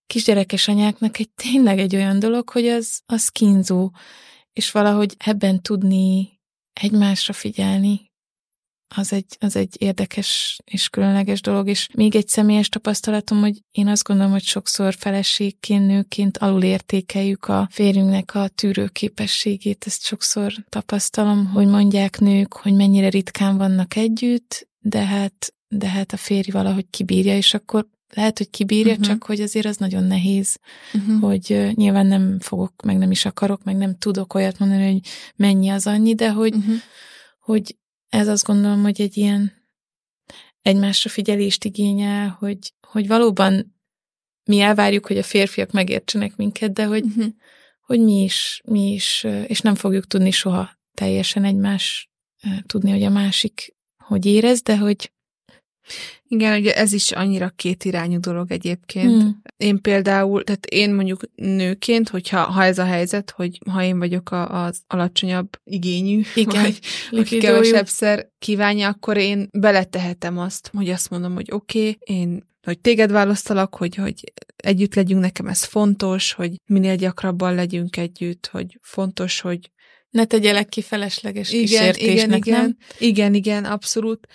kisgyerekes anyáknak egy tényleg egy olyan dolog, hogy az, az kínzó, és valahogy ebben tudni egymásra figyelni, az egy, az egy érdekes és különleges dolog, és még egy személyes tapasztalatom, hogy én azt gondolom, hogy sokszor feleségként, nőként alulértékeljük a férjünknek a tűrőképességét, ezt sokszor tapasztalom, hogy mondják nők, hogy mennyire ritkán vannak együtt, de hát, de hát a férj valahogy kibírja, és akkor lehet, hogy kibírja, uh-huh. csak hogy azért az nagyon nehéz, uh-huh. hogy uh, nyilván nem fogok, meg nem is akarok, meg nem tudok olyat mondani, hogy mennyi az annyi, de hogy, uh-huh. hogy ez azt gondolom, hogy egy ilyen egymásra figyelést igényel, hogy, hogy valóban mi elvárjuk, hogy a férfiak megértsenek minket, de hogy, uh-huh. hogy mi is, mi is, és nem fogjuk tudni soha teljesen egymás tudni, hogy a másik hogy érez, de hogy igen, ugye ez is annyira kétirányú dolog egyébként. Hmm. Én például, tehát én mondjuk nőként, hogyha ha ez a helyzet, hogy ha én vagyok a, az alacsonyabb igényű, Igen, vagy aki kevesebbszer kívánja, akkor én beletehetem azt, hogy azt mondom, hogy oké, okay, én hogy téged választalak, hogy, hogy együtt legyünk, nekem ez fontos, hogy minél gyakrabban legyünk együtt, hogy fontos, hogy ne tegyelek ki felesleges igen, kísértésnek, igen, igen, nem? Igen, igen, abszolút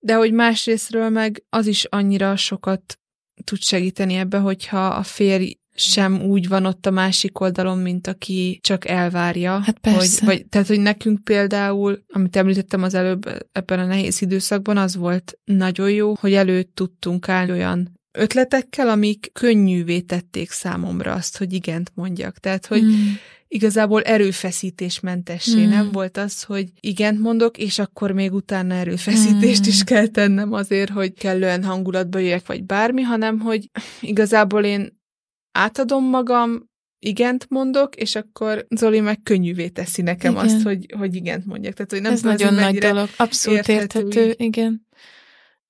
de hogy másrésztről meg az is annyira sokat tud segíteni ebbe, hogyha a férj sem úgy van ott a másik oldalon, mint aki csak elvárja. Hát persze. Hogy, vagy, tehát, hogy nekünk például, amit említettem az előbb ebben a nehéz időszakban, az volt nagyon jó, hogy előtt tudtunk állni olyan ötletekkel, amik könnyűvé tették számomra azt, hogy igent mondjak. Tehát, hogy mm igazából erőfeszítésmentessé. Mm. Nem volt az, hogy igent mondok, és akkor még utána erőfeszítést mm. is kell tennem azért, hogy kellően hangulatba jöjjek, vagy bármi, hanem hogy igazából én átadom magam, igent mondok, és akkor Zoli meg könnyűvé teszi nekem igen. azt, hogy, hogy igent mondjak. Tehát, hogy nem ez nagyon nagy dolog. Abszolút érthető, érthető igen.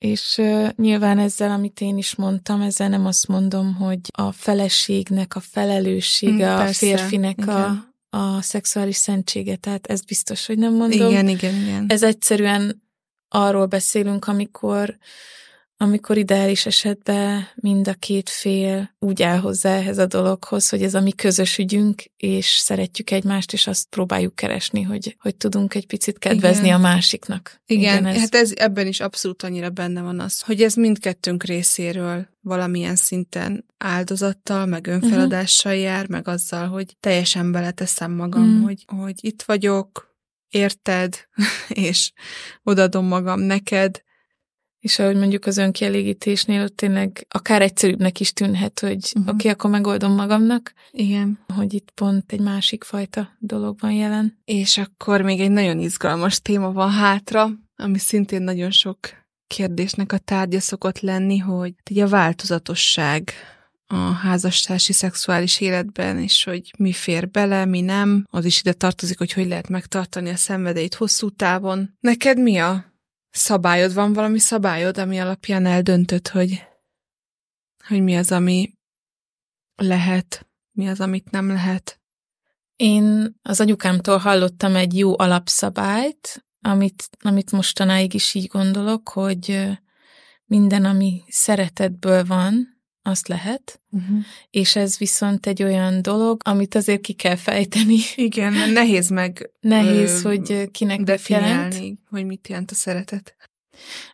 És uh, nyilván ezzel, amit én is mondtam, ezzel nem azt mondom, hogy a feleségnek a felelőssége, mm, a férfinek igen. a, a szexuális szentsége, tehát ez biztos, hogy nem mondom. Igen, igen, igen. Ez egyszerűen arról beszélünk, amikor amikor ideális esetben mind a két fél úgy áll hozzá ehhez a dologhoz, hogy ez a mi közös ügyünk, és szeretjük egymást, és azt próbáljuk keresni, hogy, hogy tudunk egy picit kedvezni Igen. a másiknak. Igen, Igen ez... hát ez, ebben is abszolút annyira benne van az, hogy ez mindkettőnk részéről valamilyen szinten áldozattal, meg önfeladással uh-huh. jár, meg azzal, hogy teljesen beleteszem magam, uh-huh. hogy, hogy itt vagyok, érted, és odadom magam neked, és ahogy mondjuk az önkielégítésnél ott tényleg akár egyszerűbbnek is tűnhet, hogy uh-huh. oké, okay, akkor megoldom magamnak. Igen. Hogy itt pont egy másik fajta dolog van jelen. És akkor még egy nagyon izgalmas téma van hátra, ami szintén nagyon sok kérdésnek a tárgya szokott lenni, hogy ugye a változatosság a házastársi szexuális életben, és hogy mi fér bele, mi nem. Az is ide tartozik, hogy hogy lehet megtartani a szenvedélyt hosszú távon. Neked mi a szabályod, van valami szabályod, ami alapján eldöntöd, hogy, hogy mi az, ami lehet, mi az, amit nem lehet? Én az anyukámtól hallottam egy jó alapszabályt, amit, amit mostanáig is így gondolok, hogy minden, ami szeretetből van, azt lehet, uh-huh. és ez viszont egy olyan dolog, amit azért ki kell fejteni. Igen, mert nehéz meg Nehéz, ö, hogy kinek definiálni, jelent. hogy mit jelent a szeretet.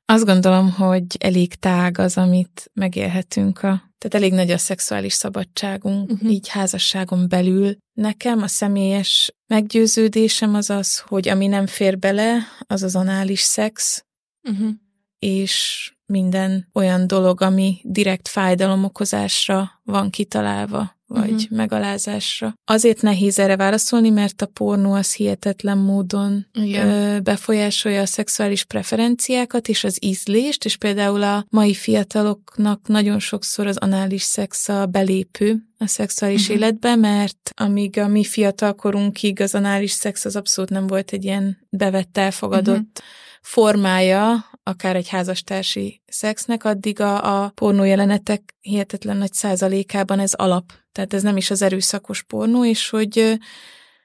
Azt gondolom, hogy elég tág az, amit megélhetünk. A, tehát elég nagy a szexuális szabadságunk, uh-huh. így házasságon belül. Nekem a személyes meggyőződésem az az, hogy ami nem fér bele, az az anális szex, uh-huh. És minden olyan dolog, ami direkt fájdalomokozásra van kitalálva. vagy uh-huh. megalázásra. Azért nehéz erre válaszolni, mert a pornó az hihetetlen módon ö, befolyásolja a szexuális preferenciákat és az ízlést, és például a mai fiataloknak nagyon sokszor az anális szex a belépő a szexuális uh-huh. életbe, mert amíg a mi fiatalkorunkig az anális szex az abszolút nem volt egy ilyen bevett, elfogadott uh-huh. formája akár egy házastársi szexnek, addig a, a pornó jelenetek hihetetlen nagy százalékában ez alap. Tehát ez nem is az erőszakos pornó, és hogy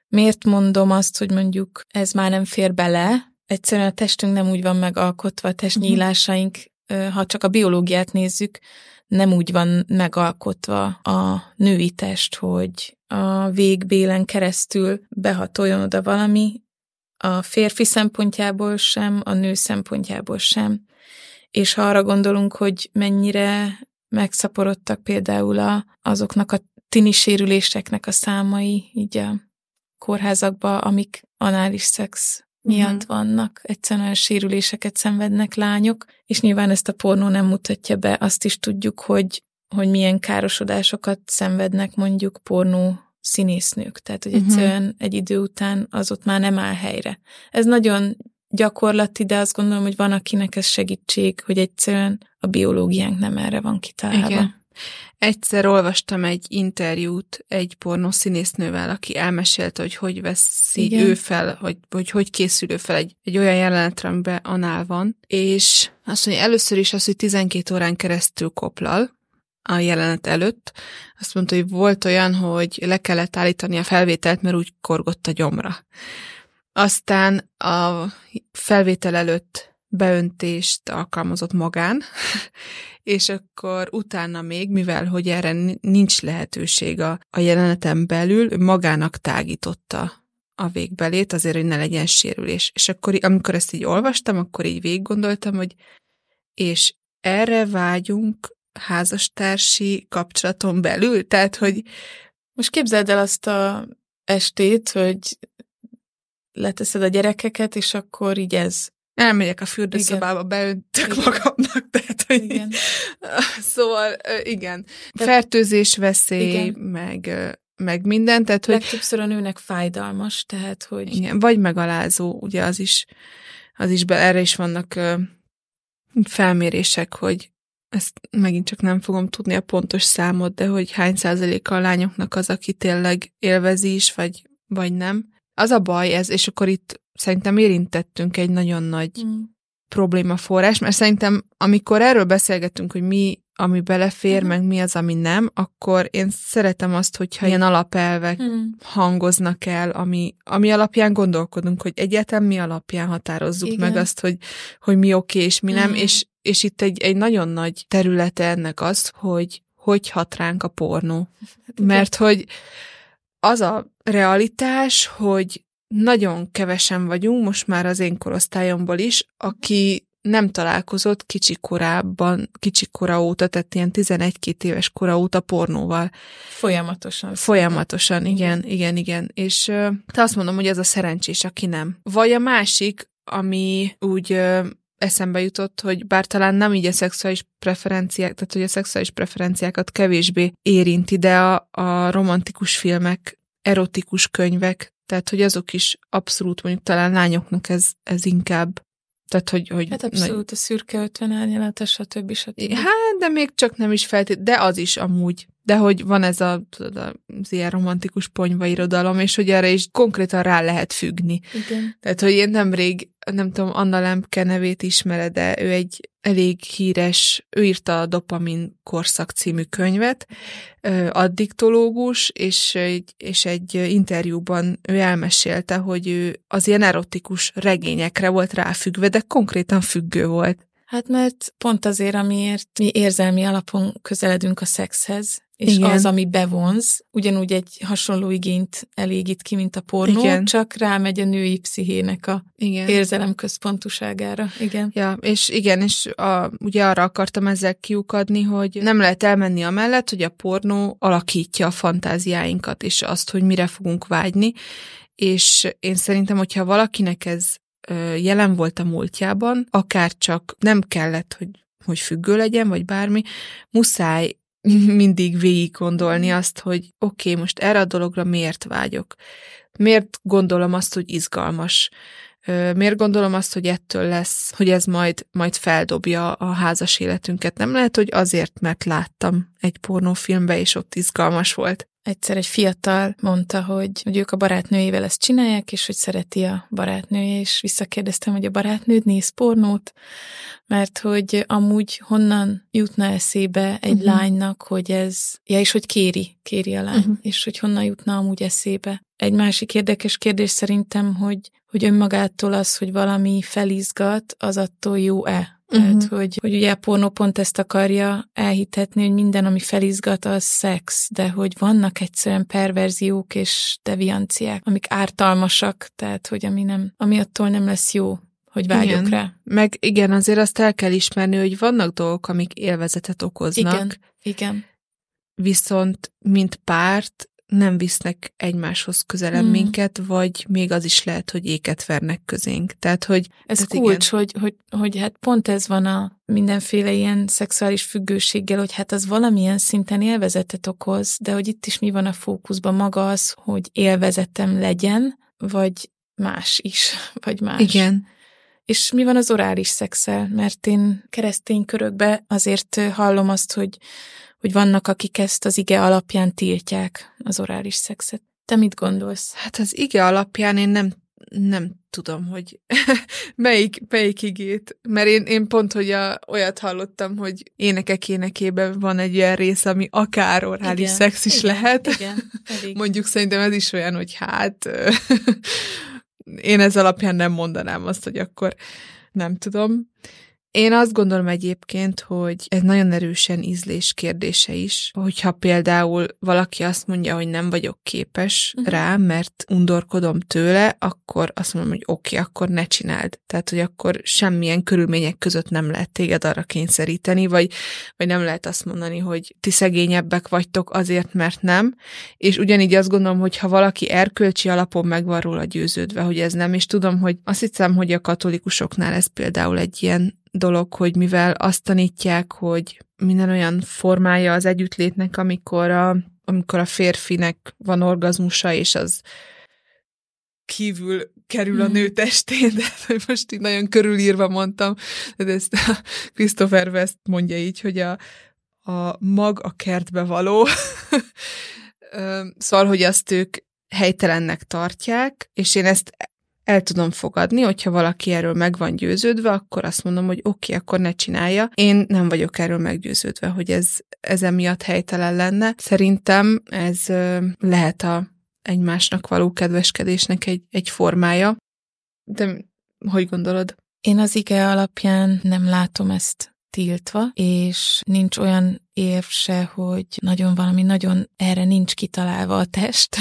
miért mondom azt, hogy mondjuk ez már nem fér bele, egyszerűen a testünk nem úgy van megalkotva, a testnyílásaink, ha csak a biológiát nézzük, nem úgy van megalkotva a női test, hogy a végbélen keresztül behatoljon oda valami, a férfi szempontjából sem, a nő szempontjából sem. És ha arra gondolunk, hogy mennyire megszaporodtak például a, azoknak a tini sérüléseknek a számai így a kórházakba, amik anális szex miatt uh-huh. vannak. Egyszerűen sérüléseket szenvednek lányok, és nyilván ezt a pornó nem mutatja be. Azt is tudjuk, hogy, hogy milyen károsodásokat szenvednek mondjuk pornó színésznők. Tehát, hogy uh-huh. egyszerűen egy idő után az ott már nem áll helyre. Ez nagyon gyakorlati, de azt gondolom, hogy van, akinek ez segítség, hogy egyszerűen a biológiánk nem erre van kitalálva. Igen. Egyszer olvastam egy interjút egy pornószínésznővel, aki elmesélte, hogy hogy veszi Igen. ő fel, hogy, hogy hogy készül ő fel egy, egy olyan jelenetre, amiben anál van, és azt mondja, először is az, hogy 12 órán keresztül koplal, a jelenet előtt. Azt mondta, hogy volt olyan, hogy le kellett állítani a felvételt, mert úgy korgott a gyomra. Aztán a felvétel előtt beöntést alkalmazott magán, és akkor utána még, mivel hogy erre nincs lehetőség a, a jeleneten belül, magának tágította a végbelét, azért, hogy ne legyen sérülés. És akkor, amikor ezt így olvastam, akkor így végig gondoltam, hogy és erre vágyunk házastársi kapcsolaton belül? Tehát, hogy... Most képzeld el azt a estét, hogy leteszed a gyerekeket, és akkor így ez. Elmegyek a fürdőszobába, beöntök magamnak, tehát, hogy igen. Szóval, igen. Fertőzés veszély, igen. meg meg minden, tehát hogy... Legtöbbször a nőnek fájdalmas, tehát hogy... Igen, vagy megalázó, ugye az is, az is be, erre is vannak felmérések, hogy ezt megint csak nem fogom tudni a pontos számot, de hogy hány százaléka a lányoknak az, aki tényleg élvezi is, vagy, vagy nem. Az a baj ez, és akkor itt szerintem érintettünk egy nagyon nagy mm. problémaforrás, mert szerintem amikor erről beszélgetünk, hogy mi, ami belefér, mm. meg mi az, ami nem, akkor én szeretem azt, hogyha ilyen alapelvek mm. hangoznak el, ami, ami alapján gondolkodunk, hogy egyáltalán mi alapján határozzuk Igen. meg azt, hogy, hogy mi oké és mi nem, mm. és és itt egy, egy nagyon nagy területe ennek az, hogy hogy hat ránk a pornó. Hát Mert hogy az a realitás, hogy nagyon kevesen vagyunk, most már az én korosztályomból is, aki nem találkozott kicsi korában, kicsi kora óta, tehát ilyen 11-2 éves kora óta pornóval. Folyamatosan. Folyamatosan, igen, igen, igen. És te azt mondom, hogy ez a szerencsés, aki nem. Vagy a másik, ami úgy eszembe jutott, hogy bár talán nem így a szexuális preferenciák, tehát hogy a szexuális preferenciákat kevésbé érinti, de a, a romantikus filmek, erotikus könyvek, tehát hogy azok is abszolút mondjuk talán lányoknak ez, ez inkább tehát, hogy, hogy hát abszolút nagy... a szürke 50 árnyalata, stb. stb. Hát, de még csak nem is feltét, de az is amúgy. De hogy van ez a, tudod, az ilyen romantikus ponyva irodalom, és hogy erre is konkrétan rá lehet függni. Igen. Tehát, hogy én nemrég, nem tudom, Anna Lemke nevét ismered, de ő egy elég híres, ő írta a Dopamin korszak című könyvet, addiktológus, és egy, és egy interjúban ő elmesélte, hogy ő az ilyen erotikus regényekre volt ráfüggve, de konkrétan függő volt. Hát mert pont azért, amiért mi érzelmi alapon közeledünk a szexhez, és Igen. az, ami bevonz, ugyanúgy egy hasonló igényt elégít ki, mint a pornó, Igen. csak rámegy a női pszichének a igen. érzelem központuságára. Igen. Ja, és igen, és a, ugye arra akartam ezzel kiukadni, hogy nem lehet elmenni amellett, hogy a pornó alakítja a fantáziáinkat, és azt, hogy mire fogunk vágyni, és én szerintem, hogyha valakinek ez jelen volt a múltjában, akár csak nem kellett, hogy hogy függő legyen, vagy bármi, muszáj mindig végig gondolni azt, hogy oké, okay, most erre a dologra miért vágyok? Miért gondolom azt, hogy izgalmas? Miért gondolom azt, hogy ettől lesz, hogy ez majd, majd feldobja a házas életünket? Nem lehet, hogy azért, mert láttam egy pornófilmbe, és ott izgalmas volt. Egyszer egy fiatal mondta, hogy, hogy ők a barátnőjével ezt csinálják, és hogy szereti a barátnője, és visszakérdeztem, hogy a barátnőd néz pornót, mert hogy amúgy honnan jutna eszébe egy uh-huh. lánynak, hogy ez, ja, és hogy kéri, kéri a lány, uh-huh. és hogy honnan jutna amúgy eszébe. Egy másik érdekes kérdés szerintem, hogy, hogy önmagától az, hogy valami felizgat, az attól jó-e? Tehát, uh-huh. hogy, hogy ugye a pornó pont ezt akarja elhitetni, hogy minden, ami felizgat, az szex, de hogy vannak egyszerűen perverziók és devianciák, amik ártalmasak, tehát, hogy ami, nem, ami attól nem lesz jó, hogy vágyok igen. rá. Meg igen, azért azt el kell ismerni, hogy vannak dolgok, amik élvezetet okoznak. Igen, igen. Viszont, mint párt, nem visznek egymáshoz közelebb hmm. minket, vagy még az is lehet, hogy éket vernek közénk. Tehát, hogy... Ez tehát kulcs, hogy, hogy, hogy hát pont ez van a mindenféle ilyen szexuális függőséggel, hogy hát az valamilyen szinten élvezetet okoz, de hogy itt is mi van a fókuszban maga az, hogy élvezetem legyen, vagy más is, vagy más. Igen. És mi van az orális szexel? Mert én keresztény körökbe azért hallom azt, hogy hogy vannak, akik ezt az ige alapján tiltják, az orális szexet. Te mit gondolsz? Hát az ige alapján én nem, nem tudom, hogy melyik, melyik igét. Mert én, én pont, hogy a, olyat hallottam, hogy énekek énekében van egy olyan rész, ami akár orális igen, szex is igen, lehet. Igen, elég. Mondjuk szerintem ez is olyan, hogy hát én ez alapján nem mondanám azt, hogy akkor nem tudom. Én azt gondolom egyébként, hogy ez nagyon erősen ízlés kérdése is. Hogyha például valaki azt mondja, hogy nem vagyok képes uh-huh. rá, mert undorkodom tőle, akkor azt mondom, hogy oké, okay, akkor ne csináld. Tehát, hogy akkor semmilyen körülmények között nem lehet téged arra kényszeríteni, vagy, vagy nem lehet azt mondani, hogy ti szegényebbek vagytok azért, mert nem. És ugyanígy azt gondolom, hogy ha valaki erkölcsi alapon meg van róla győződve, hogy ez nem, és tudom, hogy azt hiszem, hogy a katolikusoknál ez például egy ilyen dolog, hogy mivel azt tanítják, hogy minden olyan formája az együttlétnek, amikor a, amikor a férfinek van orgazmusa, és az kívül kerül a hmm. nő testén, de hogy most így nagyon körülírva mondtam, de ezt a Christopher West mondja így, hogy a, a mag a kertbe való. szóval, hogy azt ők helytelennek tartják, és én ezt el tudom fogadni, hogyha valaki erről meg van győződve, akkor azt mondom, hogy oké, okay, akkor ne csinálja. Én nem vagyok erről meggyőződve, hogy ez, ez emiatt helytelen lenne. Szerintem ez lehet a egymásnak való kedveskedésnek egy, egy formája. De hogy gondolod? Én az ige alapján nem látom ezt tiltva, és nincs olyan érv se, hogy nagyon valami, nagyon erre nincs kitalálva a test.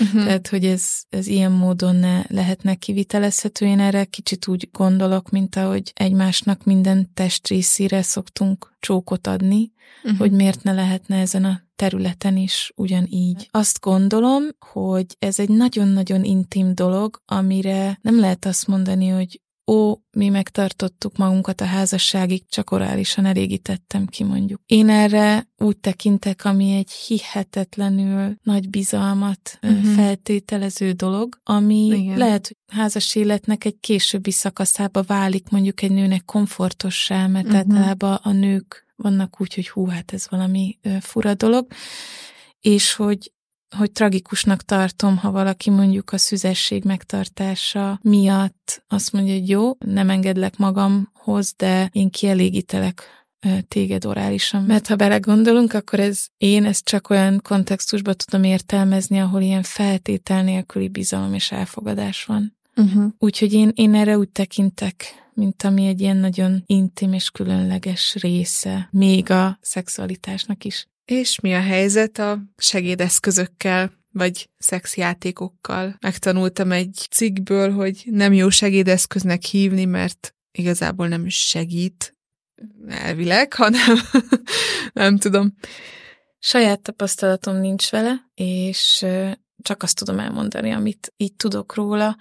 Uh-huh. Tehát, hogy ez, ez ilyen módon ne lehetne kivitelezhető. Én erre kicsit úgy gondolok, mint ahogy egymásnak minden testrészére szoktunk csókot adni, uh-huh. hogy miért ne lehetne ezen a területen is ugyanígy. Azt gondolom, hogy ez egy nagyon-nagyon intim dolog, amire nem lehet azt mondani, hogy ó, mi megtartottuk magunkat a házasságig, csak orálisan elégítettem ki mondjuk. Én erre úgy tekintek, ami egy hihetetlenül nagy bizalmat uh-huh. feltételező dolog, ami Igen. lehet, hogy házas életnek egy későbbi szakaszába válik mondjuk egy nőnek komfortossá, mert uh-huh. általában a nők vannak úgy, hogy hú, hát ez valami fura dolog, és hogy hogy tragikusnak tartom, ha valaki mondjuk a szüzesség megtartása miatt azt mondja, hogy jó, nem engedlek magamhoz, de én kielégítelek téged orálisan. Mert ha belegondolunk, akkor ez én ezt csak olyan kontextusban tudom értelmezni, ahol ilyen feltétel nélküli bizalom és elfogadás van. Uh-huh. Úgyhogy én, én erre úgy tekintek, mint ami egy ilyen nagyon intim és különleges része, még a szexualitásnak is. És mi a helyzet a segédeszközökkel, vagy szexjátékokkal? Megtanultam egy cikkből, hogy nem jó segédeszköznek hívni, mert igazából nem segít elvileg, hanem nem tudom. Saját tapasztalatom nincs vele, és csak azt tudom elmondani, amit így tudok róla.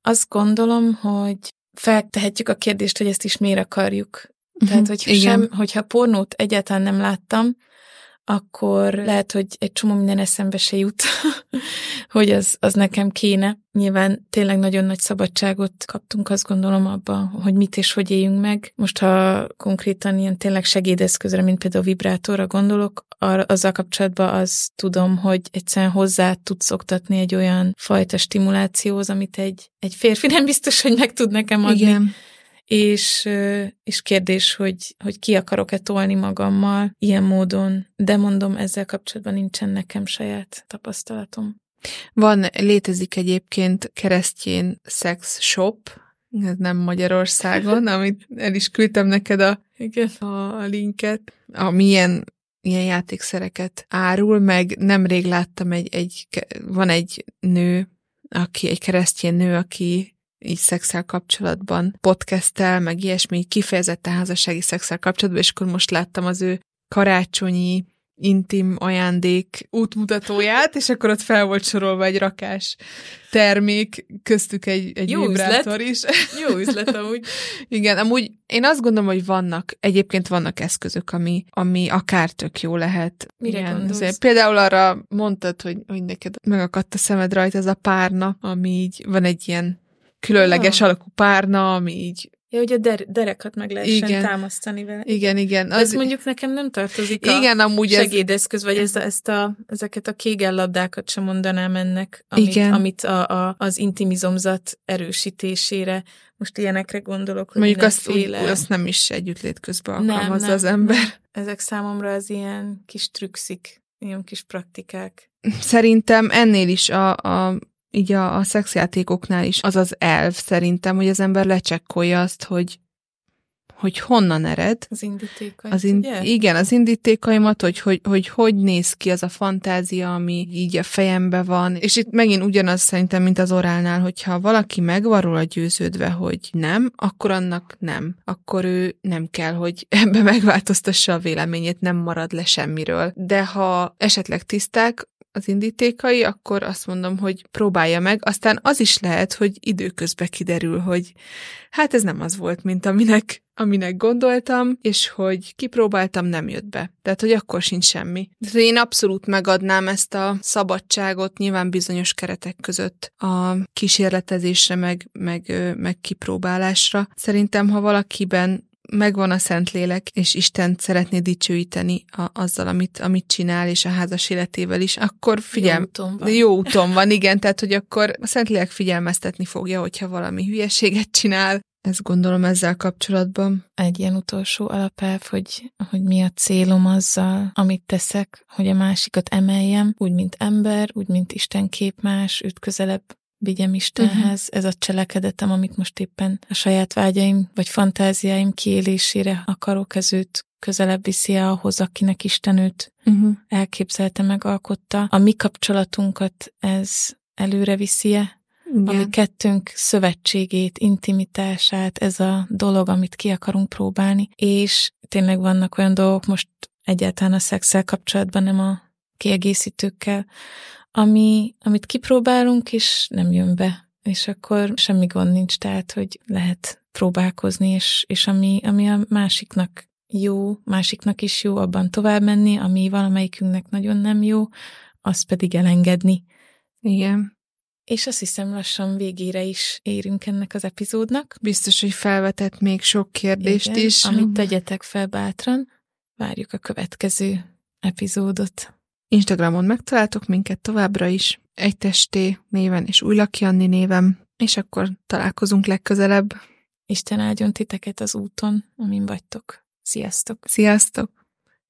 Azt gondolom, hogy feltehetjük a kérdést, hogy ezt is miért akarjuk. Tehát, hogy sem, hogyha pornót egyáltalán nem láttam, akkor lehet, hogy egy csomó minden eszembe se jut, hogy az, az nekem kéne. Nyilván tényleg nagyon nagy szabadságot kaptunk, azt gondolom abban, hogy mit és hogy éljünk meg. Most, ha konkrétan ilyen tényleg segédeszközre, mint például vibrátorra gondolok, arra, azzal kapcsolatban azt tudom, hogy egyszerűen hozzá tudsz oktatni egy olyan fajta stimulációhoz, amit egy, egy férfi nem biztos, hogy meg tud nekem adni. Igen és, és kérdés, hogy, hogy ki akarok-e tolni magammal ilyen módon, de mondom, ezzel kapcsolatban nincsen nekem saját tapasztalatom. Van, létezik egyébként keresztjén sex shop, ez nem Magyarországon, amit el is küldtem neked a, Igen. a linket, ami ilyen, ilyen játékszereket árul, meg nemrég láttam egy, egy, van egy nő, aki, egy keresztjén nő, aki így szexel kapcsolatban podcasttel, meg ilyesmi, kifejezetten házassági szexel kapcsolatban, és akkor most láttam az ő karácsonyi intim ajándék útmutatóját, és akkor ott fel volt sorolva egy rakás termék, köztük egy, egy Jó vibrátor üzlet. is. Jó üzlet amúgy. Igen, amúgy én azt gondolom, hogy vannak, egyébként vannak eszközök, ami, ami akár tök jó lehet. Mire Igen, gondolsz? Azért, például arra mondtad, hogy, hogy neked megakadt a szemed rajta ez a párna, ami így van egy ilyen különleges ja. alakú párna, ami így Ja, hogy a der- derekat meg lehessen igen. támasztani vele. Igen, igen. Az... Ez mondjuk nekem nem tartozik igen, a amúgy segédeszköz, ez... vagy ezt, ezt a, ezeket a kégellabdákat sem mondanám ennek, amit, igen. amit a, a, az intimizomzat erősítésére, most ilyenekre gondolok, hogy Mondjuk azt, úgy, azt nem is együttlét közben alkalmazza nem, nem, az ember. Nem. Ezek számomra az ilyen kis trükszik, ilyen kis praktikák. Szerintem ennél is a, a így a, a szexjátékoknál is az az elv szerintem, hogy az ember lecsekkolja azt, hogy hogy honnan ered. Az indítékait, az in- ugye? Igen, az indítékaimat, hogy, hogy, hogy hogy néz ki az a fantázia, ami így a fejembe van. És itt megint ugyanaz szerintem, mint az orálnál, hogyha valaki megvarul a győződve, hogy nem, akkor annak nem. Akkor ő nem kell, hogy ebbe megváltoztassa a véleményét, nem marad le semmiről. De ha esetleg tiszták, az indítékai, akkor azt mondom, hogy próbálja meg. Aztán az is lehet, hogy időközben kiderül, hogy hát ez nem az volt, mint aminek, aminek gondoltam, és hogy kipróbáltam, nem jött be. Tehát, hogy akkor sincs semmi. Tehát én abszolút megadnám ezt a szabadságot, nyilván bizonyos keretek között a kísérletezésre, meg, meg, meg kipróbálásra. Szerintem, ha valakiben megvan a Szentlélek, és Isten szeretné dicsőíteni a, azzal, amit, amit csinál, és a házas életével is, akkor figyelj, jó úton van. Jó úton van, igen, tehát, hogy akkor a Szentlélek figyelmeztetni fogja, hogyha valami hülyeséget csinál, ezt gondolom ezzel kapcsolatban. Egy ilyen utolsó alapelv, hogy, hogy mi a célom azzal, amit teszek, hogy a másikat emeljem, úgy, mint ember, úgy, mint Isten képmás, őt közelebb vigyem Istenhez, uh-huh. ez a cselekedetem, amit most éppen a saját vágyaim vagy fantáziáim kiélésére akarok, ez őt közelebb viszi ahhoz, akinek Isten őt uh-huh. elképzelte, megalkotta. A mi kapcsolatunkat ez előre viszi-e? Igen. Ami kettőnk szövetségét, intimitását, ez a dolog, amit ki akarunk próbálni. És tényleg vannak olyan dolgok, most egyáltalán a szexel kapcsolatban, nem a kiegészítőkkel, ami, amit kipróbálunk, és nem jön be. És akkor semmi gond nincs, tehát, hogy lehet próbálkozni, és, és ami, ami a másiknak jó, másiknak is jó, abban tovább menni, ami valamelyikünknek nagyon nem jó, azt pedig elengedni. Igen. És azt hiszem lassan végére is érünk ennek az epizódnak. Biztos, hogy felvetett még sok kérdést Igen, is. Amit tegyetek fel bátran, várjuk a következő epizódot. Instagramon megtaláltok minket továbbra is, egy testé néven és új Janni névem, és akkor találkozunk legközelebb. Isten áldjon titeket az úton, amin vagytok. Sziasztok! Sziasztok!